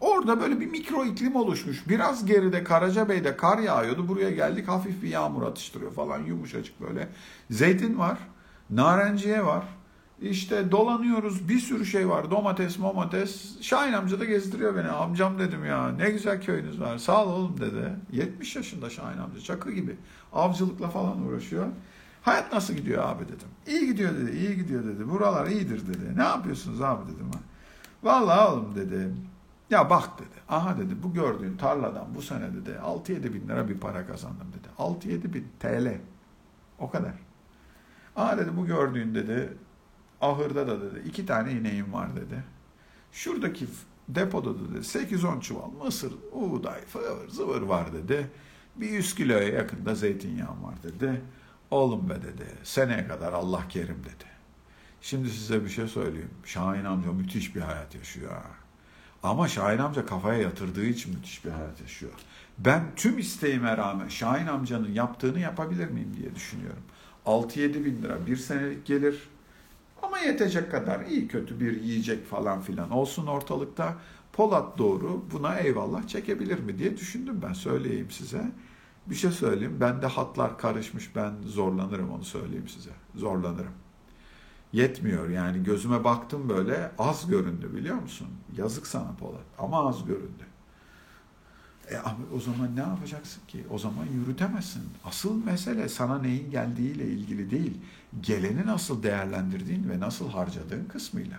Speaker 1: orada böyle bir mikro iklim oluşmuş. Biraz geride Karacabey'de kar yağıyordu. Buraya geldik hafif bir yağmur atıştırıyor falan yumuşacık böyle. Zeytin var, narenciye var. İşte dolanıyoruz bir sürü şey var. Domates, domates. Şahin amca da gezdiriyor beni. Amcam dedim ya ne güzel köyünüz var. Sağ ol oğlum dedi. 70 yaşında Şahin amca çakı gibi. Avcılıkla falan uğraşıyor. Hayat nasıl gidiyor abi dedim. İyi gidiyor dedi, iyi gidiyor dedi. Buralar iyidir dedi. Ne yapıyorsunuz abi dedim. Vallahi oğlum dedi. Ya bak dedi. Aha dedi bu gördüğün tarladan bu sene dedi 6-7 bin lira bir para kazandım dedi. 6-7 bin TL. O kadar. Aha dedi bu gördüğün dedi ahırda da dedi iki tane ineğim var dedi. Şuradaki depoda da dedi 8-10 çuval mısır, uğday, fıvır zıvır var dedi. Bir 100 kiloya yakında zeytinyağım var dedi. Oğlum be dedi seneye kadar Allah kerim dedi. Şimdi size bir şey söyleyeyim. Şahin amca müthiş bir hayat yaşıyor. Ama Şahin amca kafaya yatırdığı için müthiş bir hayat yaşıyor. Ben tüm isteğime rağmen Şahin amcanın yaptığını yapabilir miyim diye düşünüyorum. 6-7 bin lira bir senelik gelir ama yetecek kadar iyi kötü bir yiyecek falan filan olsun ortalıkta. Polat doğru buna eyvallah çekebilir mi diye düşündüm ben söyleyeyim size. Bir şey söyleyeyim. Ben de hatlar karışmış. Ben zorlanırım onu söyleyeyim size. Zorlanırım. Yetmiyor yani gözüme baktım böyle az göründü biliyor musun? Yazık sana Polat ama az göründü. E ama o zaman ne yapacaksın ki? O zaman yürütemezsin. Asıl mesele sana neyin geldiğiyle ilgili değil. Geleni nasıl değerlendirdiğin ve nasıl harcadığın kısmıyla.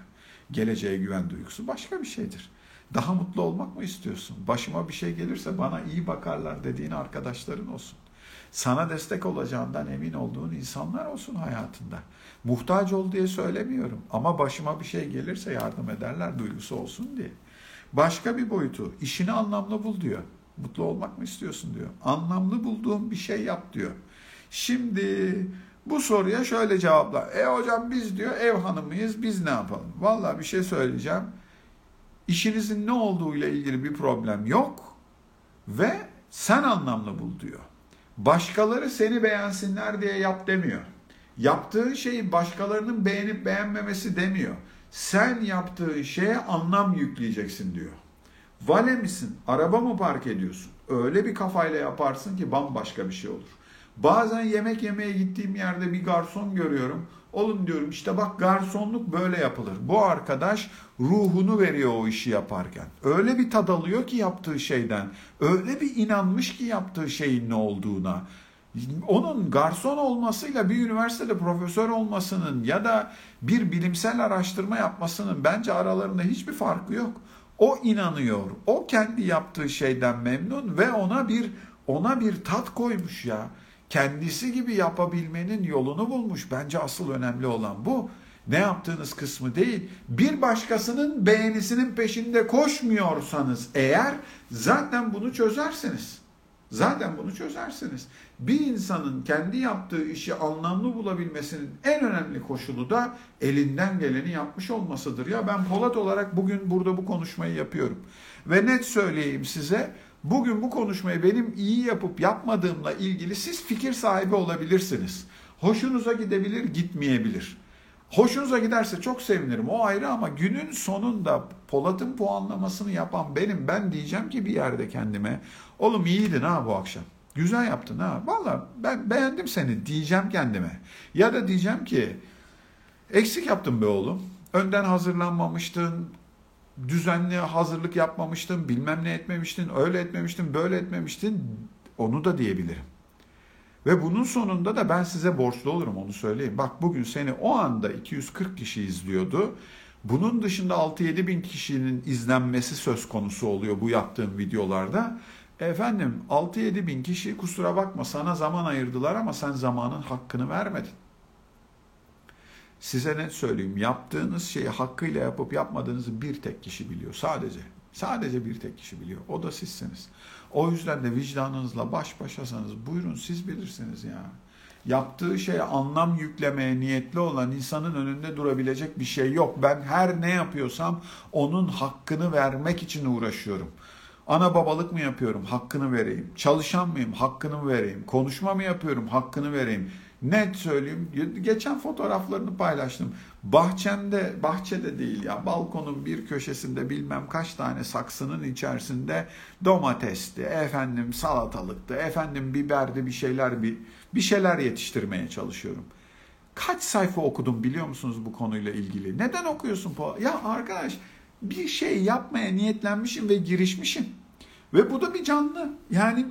Speaker 1: Geleceğe güven duygusu başka bir şeydir. Daha mutlu olmak mı istiyorsun? Başıma bir şey gelirse bana iyi bakarlar dediğin arkadaşların olsun. Sana destek olacağından emin olduğun insanlar olsun hayatında. Muhtaç ol diye söylemiyorum ama başıma bir şey gelirse yardım ederler duygusu olsun diye. Başka bir boyutu işini anlamlı bul diyor. Mutlu olmak mı istiyorsun diyor. Anlamlı bulduğun bir şey yap diyor. Şimdi bu soruya şöyle cevapla. E hocam biz diyor ev hanımıyız biz ne yapalım? Vallahi bir şey söyleyeceğim. İşinizin ne olduğu ile ilgili bir problem yok ve sen anlamlı bul diyor. Başkaları seni beğensinler diye yap demiyor. Yaptığın şeyi başkalarının beğenip beğenmemesi demiyor. Sen yaptığın şeye anlam yükleyeceksin diyor. Vale misin? Araba mı park ediyorsun? Öyle bir kafayla yaparsın ki bambaşka bir şey olur. Bazen yemek yemeye gittiğim yerde bir garson görüyorum. Olun diyorum işte bak garsonluk böyle yapılır. Bu arkadaş ruhunu veriyor o işi yaparken. Öyle bir tad alıyor ki yaptığı şeyden. Öyle bir inanmış ki yaptığı şeyin ne olduğuna. Onun garson olmasıyla bir üniversitede profesör olmasının ya da bir bilimsel araştırma yapmasının bence aralarında hiçbir farkı yok. O inanıyor. O kendi yaptığı şeyden memnun ve ona bir ona bir tat koymuş ya kendisi gibi yapabilmenin yolunu bulmuş. Bence asıl önemli olan bu. Ne yaptığınız kısmı değil. Bir başkasının beğenisinin peşinde koşmuyorsanız eğer zaten bunu çözersiniz. Zaten bunu çözersiniz. Bir insanın kendi yaptığı işi anlamlı bulabilmesinin en önemli koşulu da elinden geleni yapmış olmasıdır. Ya ben Polat olarak bugün burada bu konuşmayı yapıyorum. Ve net söyleyeyim size Bugün bu konuşmayı benim iyi yapıp yapmadığımla ilgili siz fikir sahibi olabilirsiniz. Hoşunuza gidebilir, gitmeyebilir. Hoşunuza giderse çok sevinirim o ayrı ama günün sonunda Polat'ın puanlamasını yapan benim. Ben diyeceğim ki bir yerde kendime oğlum iyiydin ha bu akşam. Güzel yaptın ha. Valla ben beğendim seni diyeceğim kendime. Ya da diyeceğim ki eksik yaptın be oğlum. Önden hazırlanmamıştın, düzenli hazırlık yapmamıştın, bilmem ne etmemiştin, öyle etmemiştin, böyle etmemiştin. Onu da diyebilirim. Ve bunun sonunda da ben size borçlu olurum onu söyleyeyim. Bak bugün seni o anda 240 kişi izliyordu. Bunun dışında 6-7 bin kişinin izlenmesi söz konusu oluyor bu yaptığım videolarda. Efendim 6-7 bin kişi kusura bakma sana zaman ayırdılar ama sen zamanın hakkını vermedin. Size ne söyleyeyim? Yaptığınız şeyi hakkıyla yapıp yapmadığınızı bir tek kişi biliyor. Sadece. Sadece bir tek kişi biliyor. O da sizsiniz. O yüzden de vicdanınızla baş başasanız buyurun siz bilirsiniz ya. Yaptığı şeye anlam yüklemeye niyetli olan insanın önünde durabilecek bir şey yok. Ben her ne yapıyorsam onun hakkını vermek için uğraşıyorum. Ana babalık mı yapıyorum? Hakkını vereyim. Çalışan mıyım? Hakkını vereyim. Konuşma mı yapıyorum? Hakkını vereyim. Net söyleyeyim. Geçen fotoğraflarını paylaştım. Bahçemde, bahçede değil ya balkonun bir köşesinde bilmem kaç tane saksının içerisinde domatesti, efendim salatalıktı, efendim biberdi bir şeyler bir, bir şeyler yetiştirmeye çalışıyorum. Kaç sayfa okudum biliyor musunuz bu konuyla ilgili? Neden okuyorsun? Ya arkadaş bir şey yapmaya niyetlenmişim ve girişmişim. Ve bu da bir canlı. Yani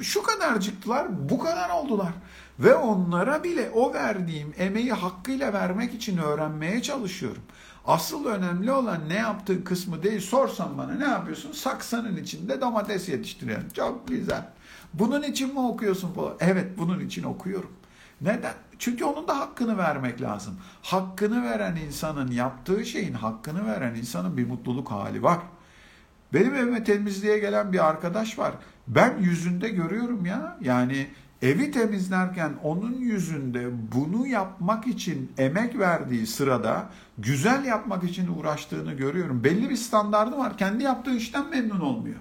Speaker 1: şu kadarcıktılar, bu kadar oldular. Ve onlara bile o verdiğim emeği hakkıyla vermek için öğrenmeye çalışıyorum. Asıl önemli olan ne yaptığın kısmı değil. Sorsan bana ne yapıyorsun? Saksanın içinde domates yetiştiriyorum. Çok güzel. Bunun için mi okuyorsun? Evet bunun için okuyorum. Neden? Çünkü onun da hakkını vermek lazım. Hakkını veren insanın yaptığı şeyin hakkını veren insanın bir mutluluk hali var. Benim evime temizliğe gelen bir arkadaş var. Ben yüzünde görüyorum ya. Yani evi temizlerken onun yüzünde bunu yapmak için emek verdiği sırada güzel yapmak için uğraştığını görüyorum. Belli bir standardı var. Kendi yaptığı işten memnun olmuyor.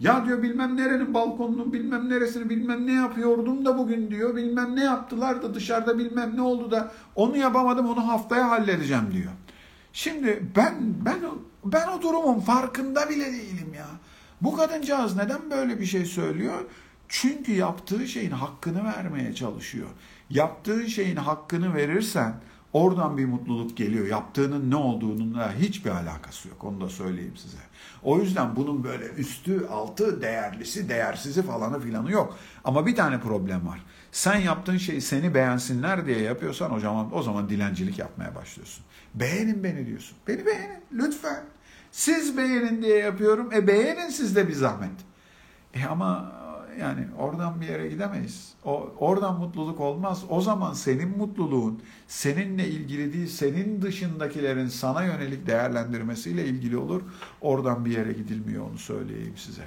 Speaker 1: Ya diyor bilmem nerenin balkonunu bilmem neresini bilmem ne yapıyordum da bugün diyor. Bilmem ne yaptılar da dışarıda bilmem ne oldu da onu yapamadım onu haftaya halledeceğim diyor. Şimdi ben ben ben o durumun farkında bile değilim ya. Bu kadıncağız neden böyle bir şey söylüyor? Çünkü yaptığı şeyin hakkını vermeye çalışıyor. Yaptığı şeyin hakkını verirsen oradan bir mutluluk geliyor. Yaptığının ne olduğununla hiçbir alakası yok. Onu da söyleyeyim size. O yüzden bunun böyle üstü, altı, değerlisi, değersizi falanı filanı yok. Ama bir tane problem var. Sen yaptığın şeyi seni beğensinler diye yapıyorsan o zaman o zaman dilencilik yapmaya başlıyorsun. Beğenin beni diyorsun. Beni beğenin lütfen. Siz beğenin diye yapıyorum. E beğenin siz de bir zahmet. E ama yani oradan bir yere gidemeyiz. O, oradan mutluluk olmaz. O zaman senin mutluluğun seninle ilgili değil, senin dışındakilerin sana yönelik değerlendirmesiyle ilgili olur. Oradan bir yere gidilmiyor onu söyleyeyim size.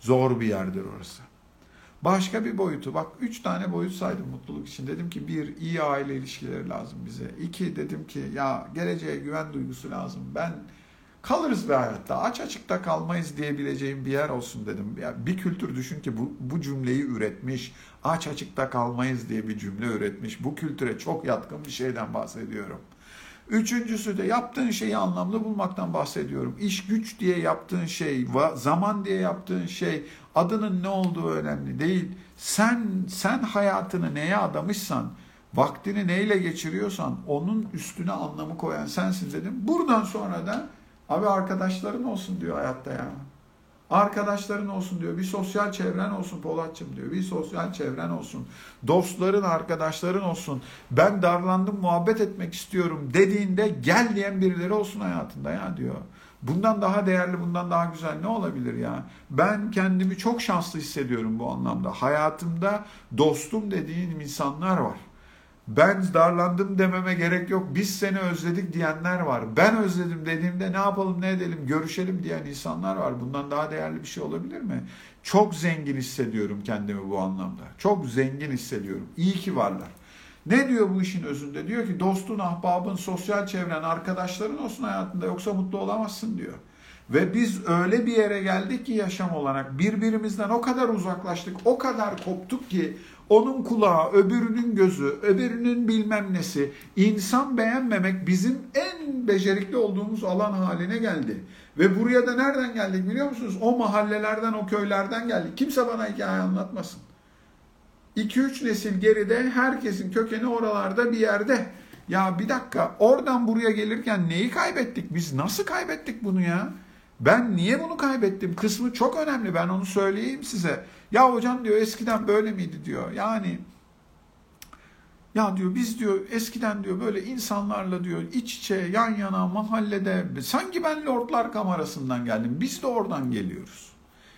Speaker 1: Zor bir yerdir orası. Başka bir boyutu bak üç tane boyut saydım mutluluk için. Dedim ki bir iyi aile ilişkileri lazım bize. İki dedim ki ya geleceğe güven duygusu lazım. Ben kalırız bir hayatta aç açıkta kalmayız diyebileceğim bir yer olsun dedim. Ya bir kültür düşün ki bu, bu cümleyi üretmiş. Aç açıkta kalmayız diye bir cümle üretmiş. Bu kültüre çok yatkın bir şeyden bahsediyorum. Üçüncüsü de yaptığın şeyi anlamlı bulmaktan bahsediyorum. İş güç diye yaptığın şey, zaman diye yaptığın şey, adının ne olduğu önemli değil. Sen sen hayatını neye adamışsan, vaktini neyle geçiriyorsan onun üstüne anlamı koyan sensin dedim. Buradan sonra da abi arkadaşların olsun diyor hayatta ya. Arkadaşların olsun diyor. Bir sosyal çevren olsun Polatçım diyor. Bir sosyal çevren olsun. Dostların, arkadaşların olsun. Ben darlandım, muhabbet etmek istiyorum dediğinde gel diyen birileri olsun hayatında ya diyor. Bundan daha değerli, bundan daha güzel ne olabilir ya? Ben kendimi çok şanslı hissediyorum bu anlamda. Hayatımda dostum dediğim insanlar var. Ben darlandım dememe gerek yok. Biz seni özledik diyenler var. Ben özledim dediğimde ne yapalım ne edelim görüşelim diyen insanlar var. Bundan daha değerli bir şey olabilir mi? Çok zengin hissediyorum kendimi bu anlamda. Çok zengin hissediyorum. İyi ki varlar. Ne diyor bu işin özünde? Diyor ki dostun, ahbabın, sosyal çevren, arkadaşların olsun hayatında yoksa mutlu olamazsın diyor. Ve biz öyle bir yere geldik ki yaşam olarak birbirimizden o kadar uzaklaştık, o kadar koptuk ki onun kulağı, öbürünün gözü, öbürünün bilmem nesi, insan beğenmemek bizim en becerikli olduğumuz alan haline geldi. Ve buraya da nereden geldik biliyor musunuz? O mahallelerden, o köylerden geldik. Kimse bana hikaye anlatmasın. 2-3 nesil geride herkesin kökeni oralarda bir yerde. Ya bir dakika oradan buraya gelirken neyi kaybettik? Biz nasıl kaybettik bunu ya? Ben niye bunu kaybettim? Kısmı çok önemli. Ben onu söyleyeyim size. Ya hocam diyor eskiden böyle miydi diyor. Yani ya diyor biz diyor eskiden diyor böyle insanlarla diyor iç içe yan yana mahallede sanki ben Lordlar Kamerası'ndan geldim. Biz de oradan geliyoruz.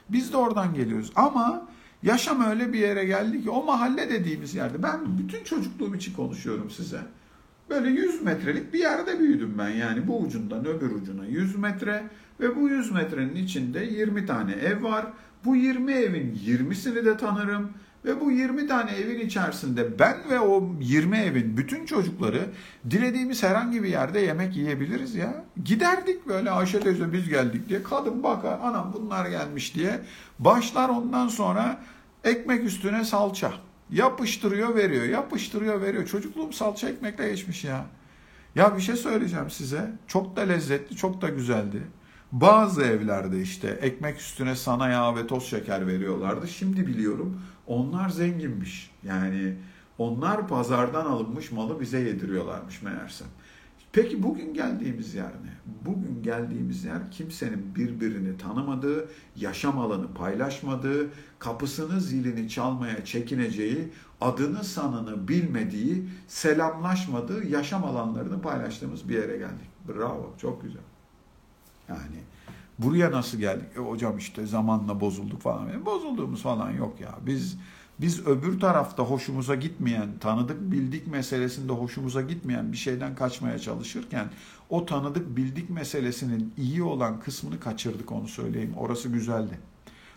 Speaker 1: Biz de oradan geliyoruz. Ama yaşam öyle bir yere geldi ki o mahalle dediğimiz yerde ben bütün çocukluğum için konuşuyorum size. Böyle 100 metrelik bir yerde büyüdüm ben yani bu ucundan öbür ucuna 100 metre ve bu 100 metrenin içinde 20 tane ev var. Bu 20 evin 20'sini de tanırım. Ve bu 20 tane evin içerisinde ben ve o 20 evin bütün çocukları dilediğimiz herhangi bir yerde yemek yiyebiliriz ya. Giderdik böyle Ayşe teyze biz geldik diye. Kadın bakar anam bunlar gelmiş diye. Başlar ondan sonra ekmek üstüne salça. Yapıştırıyor veriyor, yapıştırıyor veriyor. Çocukluğum salça ekmekle geçmiş ya. Ya bir şey söyleyeceğim size. Çok da lezzetli, çok da güzeldi. Bazı evlerde işte ekmek üstüne sana yağ ve toz şeker veriyorlardı. Şimdi biliyorum onlar zenginmiş. Yani onlar pazardan alınmış malı bize yediriyorlarmış meğerse. Peki bugün geldiğimiz yer ne? Bugün geldiğimiz yer kimsenin birbirini tanımadığı, yaşam alanı paylaşmadığı, kapısını zilini çalmaya çekineceği, adını sanını bilmediği, selamlaşmadığı yaşam alanlarını paylaştığımız bir yere geldik. Bravo, çok güzel. Yani buraya nasıl geldik? E, hocam işte zamanla bozulduk falan. Yani bozulduğumuz falan yok ya. Biz biz öbür tarafta hoşumuza gitmeyen, tanıdık bildik meselesinde hoşumuza gitmeyen bir şeyden kaçmaya çalışırken o tanıdık bildik meselesinin iyi olan kısmını kaçırdık onu söyleyeyim. Orası güzeldi.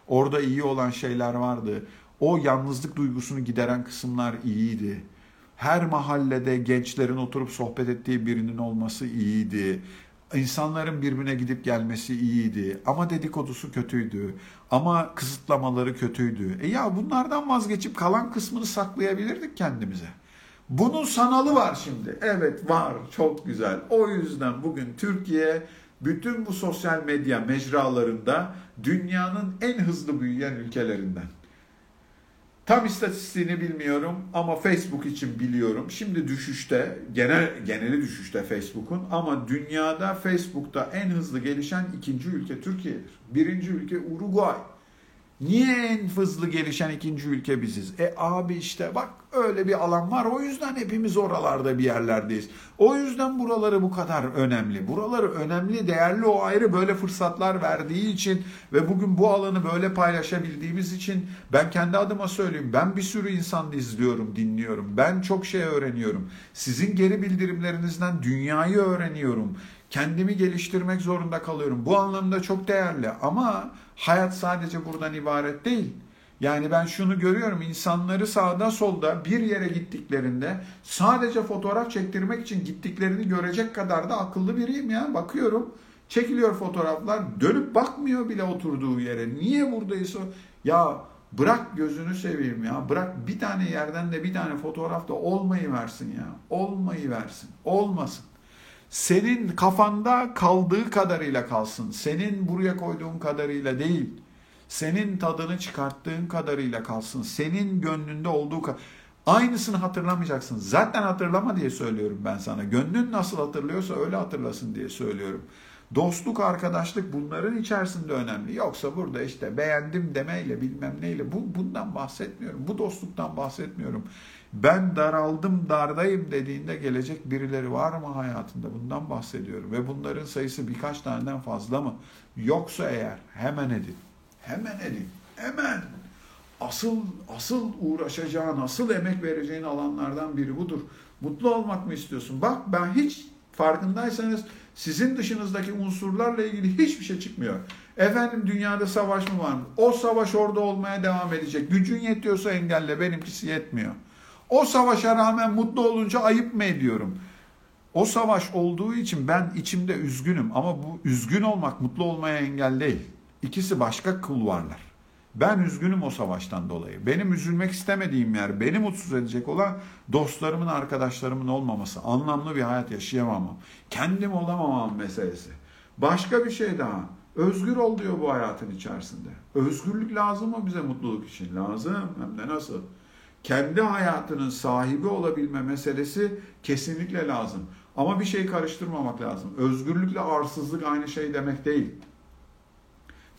Speaker 1: Orada iyi olan şeyler vardı. O yalnızlık duygusunu gideren kısımlar iyiydi. Her mahallede gençlerin oturup sohbet ettiği birinin olması iyiydi. İnsanların birbirine gidip gelmesi iyiydi ama dedikodusu kötüydü ama kısıtlamaları kötüydü. E ya bunlardan vazgeçip kalan kısmını saklayabilirdik kendimize. Bunun sanalı var şimdi. Evet var çok güzel. O yüzden bugün Türkiye bütün bu sosyal medya mecralarında dünyanın en hızlı büyüyen ülkelerinden. Tam istatistiğini bilmiyorum ama Facebook için biliyorum. Şimdi düşüşte, genel geneli düşüşte Facebook'un ama dünyada Facebook'ta en hızlı gelişen ikinci ülke Türkiye'dir. Birinci ülke Uruguay. Niye en hızlı gelişen ikinci ülke biziz? E abi işte bak öyle bir alan var. O yüzden hepimiz oralarda bir yerlerdeyiz. O yüzden buraları bu kadar önemli. Buraları önemli, değerli o ayrı böyle fırsatlar verdiği için ve bugün bu alanı böyle paylaşabildiğimiz için ben kendi adıma söyleyeyim. Ben bir sürü insan izliyorum, dinliyorum. Ben çok şey öğreniyorum. Sizin geri bildirimlerinizden dünyayı öğreniyorum Kendimi geliştirmek zorunda kalıyorum. Bu anlamda çok değerli ama hayat sadece buradan ibaret değil. Yani ben şunu görüyorum insanları sağda solda bir yere gittiklerinde sadece fotoğraf çektirmek için gittiklerini görecek kadar da akıllı biriyim ya. Bakıyorum çekiliyor fotoğraflar dönüp bakmıyor bile oturduğu yere. Niye buradayız o? Ya bırak gözünü seveyim ya. Bırak bir tane yerden de bir tane fotoğraf da olmayı versin ya. Olmayı versin. Olmasın. Senin kafanda kaldığı kadarıyla kalsın. Senin buraya koyduğun kadarıyla değil. Senin tadını çıkarttığın kadarıyla kalsın. Senin gönlünde olduğu kadar. Aynısını hatırlamayacaksın. Zaten hatırlama diye söylüyorum ben sana. Gönlün nasıl hatırlıyorsa öyle hatırlasın diye söylüyorum. Dostluk, arkadaşlık bunların içerisinde önemli. Yoksa burada işte beğendim demeyle bilmem neyle bu bundan bahsetmiyorum. Bu dostluktan bahsetmiyorum. Ben daraldım, dardayım dediğinde gelecek birileri var mı hayatında? Bundan bahsediyorum. Ve bunların sayısı birkaç taneden fazla mı? Yoksa eğer hemen edin. Hemen edin. Hemen. Asıl asıl uğraşacağın, asıl emek vereceğin alanlardan biri budur. Mutlu olmak mı istiyorsun? Bak ben hiç farkındaysanız sizin dışınızdaki unsurlarla ilgili hiçbir şey çıkmıyor. Efendim dünyada savaş mı var mı? O savaş orada olmaya devam edecek. Gücün yetiyorsa engelle, benimkisi yetmiyor. O savaşa rağmen mutlu olunca ayıp mı ediyorum? O savaş olduğu için ben içimde üzgünüm ama bu üzgün olmak mutlu olmaya engel değil. İkisi başka kulvarlar. Ben üzgünüm o savaştan dolayı. Benim üzülmek istemediğim yer, beni mutsuz edecek olan dostlarımın, arkadaşlarımın olmaması, anlamlı bir hayat yaşayamamam, kendim olamamam meselesi. Başka bir şey daha. Özgür ol diyor bu hayatın içerisinde. Özgürlük lazım mı bize mutluluk için? Lazım. Hem de nasıl? Kendi hayatının sahibi olabilme meselesi kesinlikle lazım. Ama bir şey karıştırmamak lazım. Özgürlükle arsızlık aynı şey demek değil.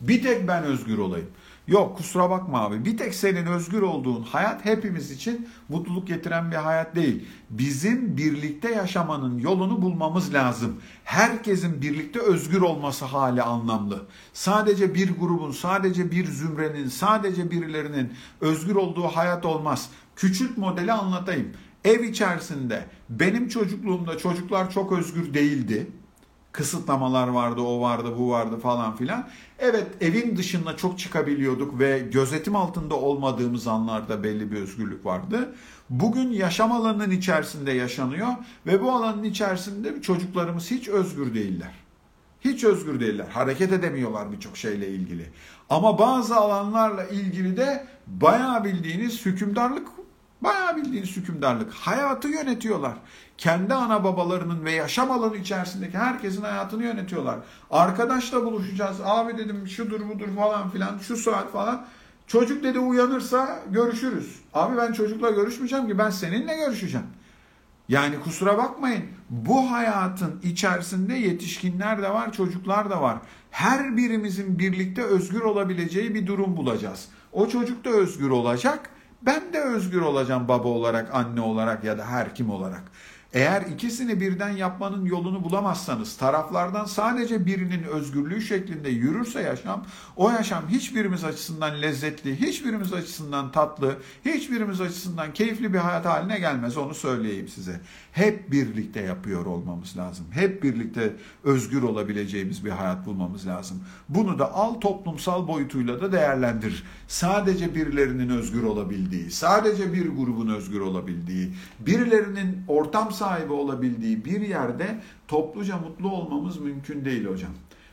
Speaker 1: Bir tek ben özgür olayım. Yok kusura bakma abi. Bir tek senin özgür olduğun hayat hepimiz için mutluluk getiren bir hayat değil. Bizim birlikte yaşamanın yolunu bulmamız lazım. Herkesin birlikte özgür olması hali anlamlı. Sadece bir grubun, sadece bir zümrenin, sadece birilerinin özgür olduğu hayat olmaz. Küçük modeli anlatayım. Ev içerisinde benim çocukluğumda çocuklar çok özgür değildi kısıtlamalar vardı, o vardı, bu vardı falan filan. Evet evin dışında çok çıkabiliyorduk ve gözetim altında olmadığımız anlarda belli bir özgürlük vardı. Bugün yaşam alanının içerisinde yaşanıyor ve bu alanın içerisinde çocuklarımız hiç özgür değiller. Hiç özgür değiller. Hareket edemiyorlar birçok şeyle ilgili. Ama bazı alanlarla ilgili de bayağı bildiğiniz hükümdarlık Bayağı bildiğiniz hükümdarlık. Hayatı yönetiyorlar. Kendi ana babalarının ve yaşam alanı içerisindeki herkesin hayatını yönetiyorlar. Arkadaşla buluşacağız. Abi dedim şudur budur falan filan şu saat falan. Çocuk dedi uyanırsa görüşürüz. Abi ben çocukla görüşmeyeceğim ki ben seninle görüşeceğim. Yani kusura bakmayın bu hayatın içerisinde yetişkinler de var çocuklar da var. Her birimizin birlikte özgür olabileceği bir durum bulacağız. O çocuk da özgür olacak ben de özgür olacağım baba olarak, anne olarak ya da her kim olarak. Eğer ikisini birden yapmanın yolunu bulamazsanız, taraflardan sadece birinin özgürlüğü şeklinde yürürse yaşam, o yaşam hiçbirimiz açısından lezzetli, hiçbirimiz açısından tatlı, hiçbirimiz açısından keyifli bir hayat haline gelmez. Onu söyleyeyim size. Hep birlikte yapıyor olmamız lazım. Hep birlikte özgür olabileceğimiz bir hayat bulmamız lazım. Bunu da al toplumsal boyutuyla da değerlendir. Sadece birilerinin özgür olabildiği, sadece bir grubun özgür olabildiği, birilerinin ortam sahibi olabildiği bir yerde topluca mutlu olmamız mümkün değil hocam.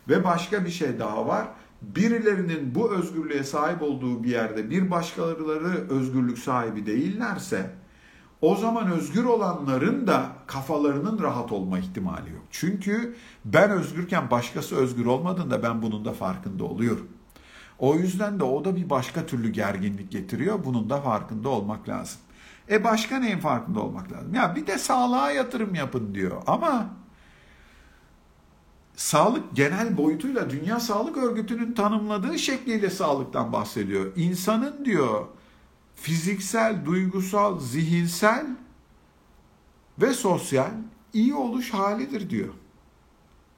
Speaker 1: Ve başka bir şey daha var. Birilerinin bu özgürlüğe sahip olduğu bir yerde bir başkaları özgürlük sahibi değillerse o zaman özgür olanların da kafalarının rahat olma ihtimali yok. Çünkü ben özgürken başkası özgür olmadığında ben bunun da farkında oluyorum. O yüzden de o da bir başka türlü gerginlik getiriyor. Bunun da farkında olmak lazım. E başka neyin farkında olmak lazım? Ya bir de sağlığa yatırım yapın diyor. Ama sağlık genel boyutuyla Dünya Sağlık Örgütü'nün tanımladığı şekliyle sağlıktan bahsediyor. İnsanın diyor fiziksel, duygusal, zihinsel ve sosyal iyi oluş halidir diyor.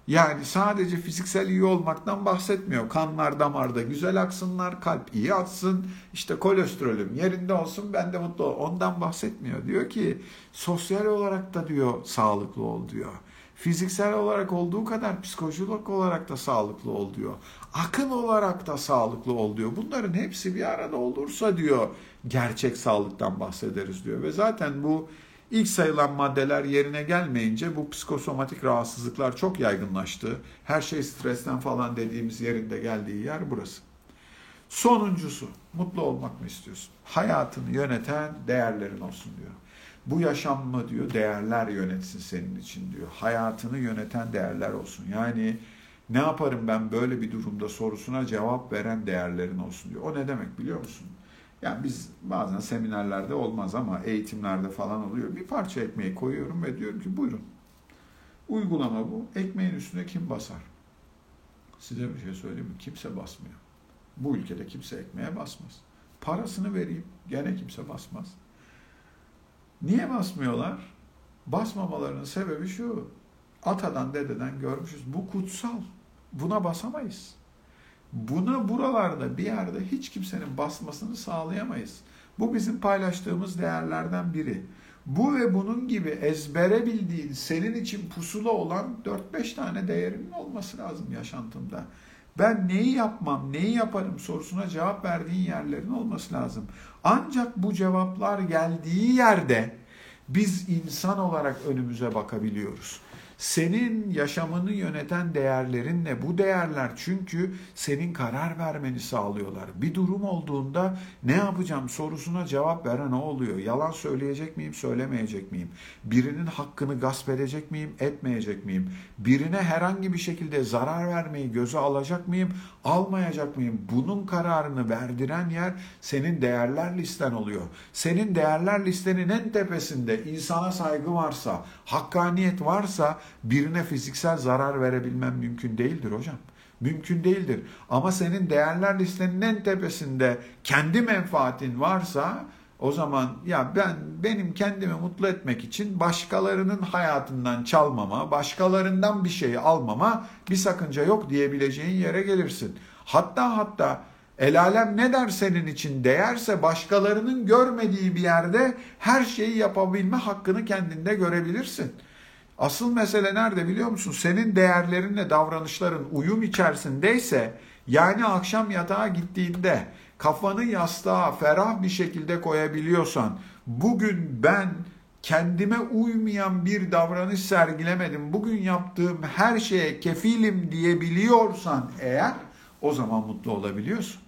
Speaker 1: Yani sadece fiziksel iyi olmaktan bahsetmiyor. Kanlar damarda güzel aksınlar, kalp iyi atsın, işte kolesterolüm yerinde olsun ben de mutlu ol. Ondan bahsetmiyor. Diyor ki sosyal olarak da diyor sağlıklı ol diyor. Fiziksel olarak olduğu kadar psikolojik olarak da sağlıklı ol diyor. Akıl olarak da sağlıklı ol diyor. Bunların hepsi bir arada olursa diyor gerçek sağlıktan bahsederiz diyor. Ve zaten bu ilk sayılan maddeler yerine gelmeyince bu psikosomatik rahatsızlıklar çok yaygınlaştı. Her şey stresten falan dediğimiz yerinde geldiği yer burası. Sonuncusu, mutlu olmak mı istiyorsun? Hayatını yöneten değerlerin olsun diyor. Bu yaşam mı diyor, değerler yönetsin senin için diyor. Hayatını yöneten değerler olsun. Yani ne yaparım ben böyle bir durumda sorusuna cevap veren değerlerin olsun diyor. O ne demek biliyor musun? Yani biz bazen seminerlerde olmaz ama eğitimlerde falan oluyor. Bir parça ekmeği koyuyorum ve diyorum ki buyurun. Uygulama bu. Ekmeğin üstüne kim basar? Size bir şey söyleyeyim mi? Kimse basmıyor. Bu ülkede kimse ekmeğe basmaz. Parasını vereyim. Gene kimse basmaz. Niye basmıyorlar? Basmamalarının sebebi şu. Atadan dededen görmüşüz. Bu kutsal. Buna basamayız. Buna buralarda bir yerde hiç kimsenin basmasını sağlayamayız. Bu bizim paylaştığımız değerlerden biri. Bu ve bunun gibi ezbere bildiğin, senin için pusula olan 4-5 tane değerinin olması lazım yaşantında. Ben neyi yapmam, neyi yaparım sorusuna cevap verdiğin yerlerin olması lazım. Ancak bu cevaplar geldiği yerde biz insan olarak önümüze bakabiliyoruz. Senin yaşamını yöneten değerlerin ne? Bu değerler çünkü senin karar vermeni sağlıyorlar. Bir durum olduğunda ne yapacağım sorusuna cevap veren o oluyor. Yalan söyleyecek miyim, söylemeyecek miyim? Birinin hakkını gasp edecek miyim, etmeyecek miyim? Birine herhangi bir şekilde zarar vermeyi göze alacak mıyım, almayacak mıyım? Bunun kararını verdiren yer senin değerler listen oluyor. Senin değerler listenin en tepesinde insana saygı varsa, hakkaniyet varsa birine fiziksel zarar verebilmem mümkün değildir hocam. Mümkün değildir. Ama senin değerler listenin en tepesinde kendi menfaatin varsa o zaman ya ben benim kendimi mutlu etmek için başkalarının hayatından çalmama, başkalarından bir şeyi almama bir sakınca yok diyebileceğin yere gelirsin. Hatta hatta El alem ne der senin için değerse başkalarının görmediği bir yerde her şeyi yapabilme hakkını kendinde görebilirsin. Asıl mesele nerede biliyor musun? Senin değerlerinle davranışların uyum içerisindeyse yani akşam yatağa gittiğinde kafanı yastığa ferah bir şekilde koyabiliyorsan bugün ben kendime uymayan bir davranış sergilemedim. Bugün yaptığım her şeye kefilim diyebiliyorsan eğer o zaman mutlu olabiliyorsun.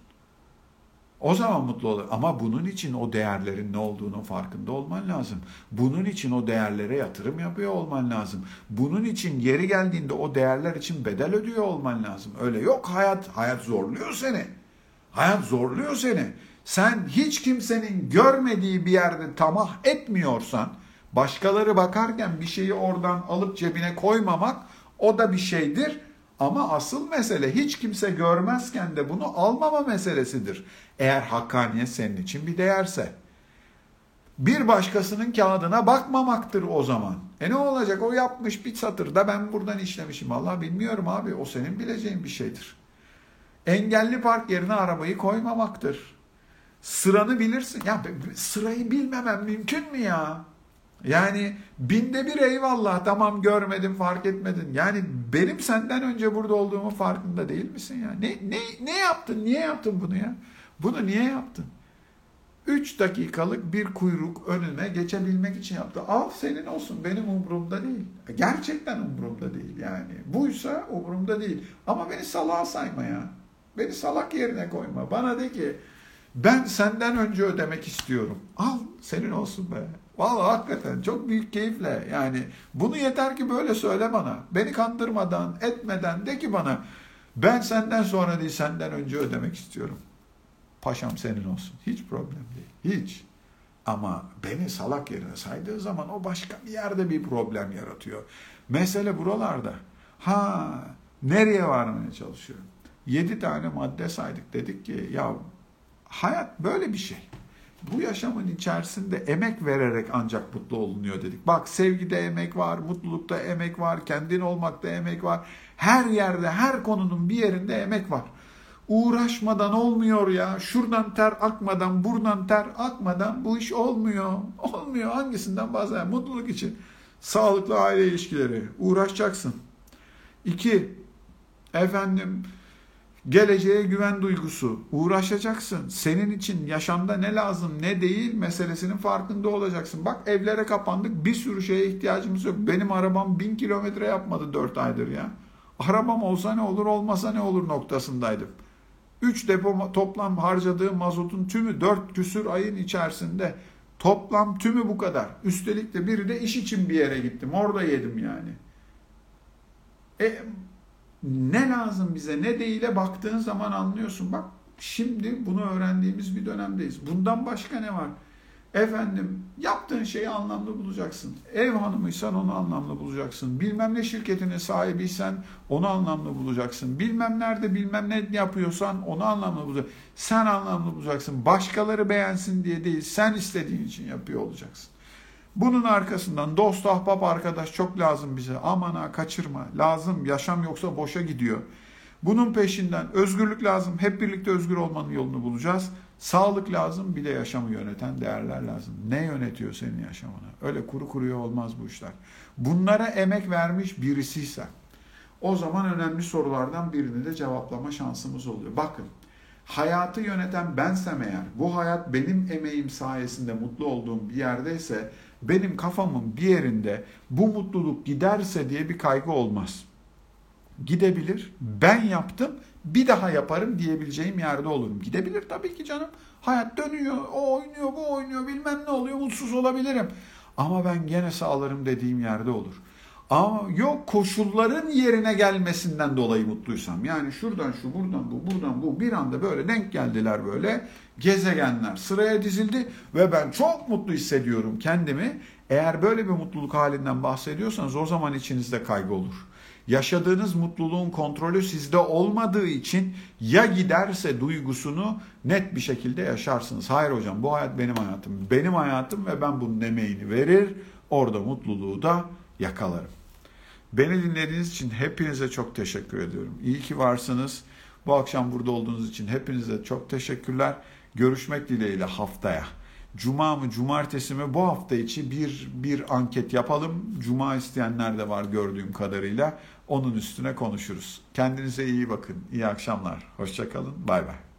Speaker 1: O zaman mutlu olur. Ama bunun için o değerlerin ne olduğunu farkında olman lazım. Bunun için o değerlere yatırım yapıyor olman lazım. Bunun için yeri geldiğinde o değerler için bedel ödüyor olman lazım. Öyle yok hayat. Hayat zorluyor seni. Hayat zorluyor seni. Sen hiç kimsenin görmediği bir yerde tamah etmiyorsan, başkaları bakarken bir şeyi oradan alıp cebine koymamak o da bir şeydir. Ama asıl mesele hiç kimse görmezken de bunu almama meselesidir. Eğer hakkaniyet senin için bir değerse. Bir başkasının kağıdına bakmamaktır o zaman. E ne olacak o yapmış bir satırda ben buradan işlemişim. Allah bilmiyorum abi o senin bileceğin bir şeydir. Engelli park yerine arabayı koymamaktır. Sıranı bilirsin. Ya sırayı bilmemem mümkün mü ya? Yani binde bir eyvallah tamam görmedin fark etmedin. Yani benim senden önce burada olduğumu farkında değil misin ya? Ne, ne, ne yaptın? Niye yaptın bunu ya? Bunu niye yaptın? 3 dakikalık bir kuyruk önüne geçebilmek için yaptı. Al senin olsun benim umurumda değil. Gerçekten umurumda değil yani. Buysa umurumda değil. Ama beni salağa sayma ya. Beni salak yerine koyma. Bana de ki ben senden önce ödemek istiyorum. Al senin olsun be. Vallahi hakikaten çok büyük keyifle yani bunu yeter ki böyle söyle bana. Beni kandırmadan, etmeden de ki bana ben senden sonra değil senden önce ödemek istiyorum. Paşam senin olsun. Hiç problem değil. Hiç. Ama beni salak yerine saydığı zaman o başka bir yerde bir problem yaratıyor. Mesele buralarda. Ha nereye varmaya çalışıyorum? Yedi tane madde saydık. Dedik ki ya hayat böyle bir şey. Bu yaşamın içerisinde emek vererek ancak mutlu olunuyor dedik. Bak sevgide emek var, mutlulukta emek var, kendin olmakta emek var. Her yerde, her konunun bir yerinde emek var. Uğraşmadan olmuyor ya. Şuradan ter akmadan, buradan ter akmadan bu iş olmuyor. Olmuyor. Hangisinden bahsediyorum? Mutluluk için. Sağlıklı aile ilişkileri uğraşacaksın. İki, efendim geleceğe güven duygusu uğraşacaksın. Senin için yaşamda ne lazım ne değil meselesinin farkında olacaksın. Bak evlere kapandık bir sürü şeye ihtiyacımız yok. Benim arabam bin kilometre yapmadı dört aydır ya. Arabam olsa ne olur olmasa ne olur noktasındaydım. 3 depo toplam harcadığı mazotun tümü 4 küsür ayın içerisinde toplam tümü bu kadar. Üstelik de biri de iş için bir yere gittim. Orada yedim yani. E, ne lazım bize ne değile baktığın zaman anlıyorsun. Bak şimdi bunu öğrendiğimiz bir dönemdeyiz. Bundan başka ne var? Efendim yaptığın şeyi anlamlı bulacaksın. Ev hanımıysan onu anlamlı bulacaksın. Bilmem ne şirketinin sahibiysen onu anlamlı bulacaksın. Bilmem nerede bilmem ne yapıyorsan onu anlamlı bulacaksın. Sen anlamlı bulacaksın. Başkaları beğensin diye değil sen istediğin için yapıyor olacaksın. Bunun arkasından dost, ahbap, arkadaş çok lazım bize. Aman ha kaçırma. Lazım. Yaşam yoksa boşa gidiyor. Bunun peşinden özgürlük lazım. Hep birlikte özgür olmanın yolunu bulacağız. Sağlık lazım. Bir de yaşamı yöneten değerler lazım. Ne yönetiyor senin yaşamını? Öyle kuru kuruya olmaz bu işler. Bunlara emek vermiş birisiyse o zaman önemli sorulardan birini de cevaplama şansımız oluyor. Bakın hayatı yöneten bensem eğer bu hayat benim emeğim sayesinde mutlu olduğum bir yerdeyse benim kafamın bir yerinde bu mutluluk giderse diye bir kaygı olmaz. Gidebilir. Ben yaptım bir daha yaparım diyebileceğim yerde olurum. Gidebilir tabii ki canım. Hayat dönüyor, o oynuyor, bu oynuyor, bilmem ne oluyor, mutsuz olabilirim. Ama ben gene sağlarım dediğim yerde olur. Ama yok koşulların yerine gelmesinden dolayı mutluysam. Yani şuradan şu, buradan bu, buradan bu bir anda böyle denk geldiler böyle. Gezegenler sıraya dizildi ve ben çok mutlu hissediyorum kendimi. Eğer böyle bir mutluluk halinden bahsediyorsanız o zaman içinizde kaygı olur. Yaşadığınız mutluluğun kontrolü sizde olmadığı için ya giderse duygusunu net bir şekilde yaşarsınız. Hayır hocam bu hayat benim hayatım. Benim hayatım ve ben bunun emeğini verir. Orada mutluluğu da yakalarım. Beni dinlediğiniz için hepinize çok teşekkür ediyorum. İyi ki varsınız. Bu akşam burada olduğunuz için hepinize çok teşekkürler. Görüşmek dileğiyle haftaya. Cuma mı cumartesi mi bu hafta içi bir bir anket yapalım. Cuma isteyenler de var gördüğüm kadarıyla. Onun üstüne konuşuruz. Kendinize iyi bakın. İyi akşamlar. Hoşçakalın. Bay bay.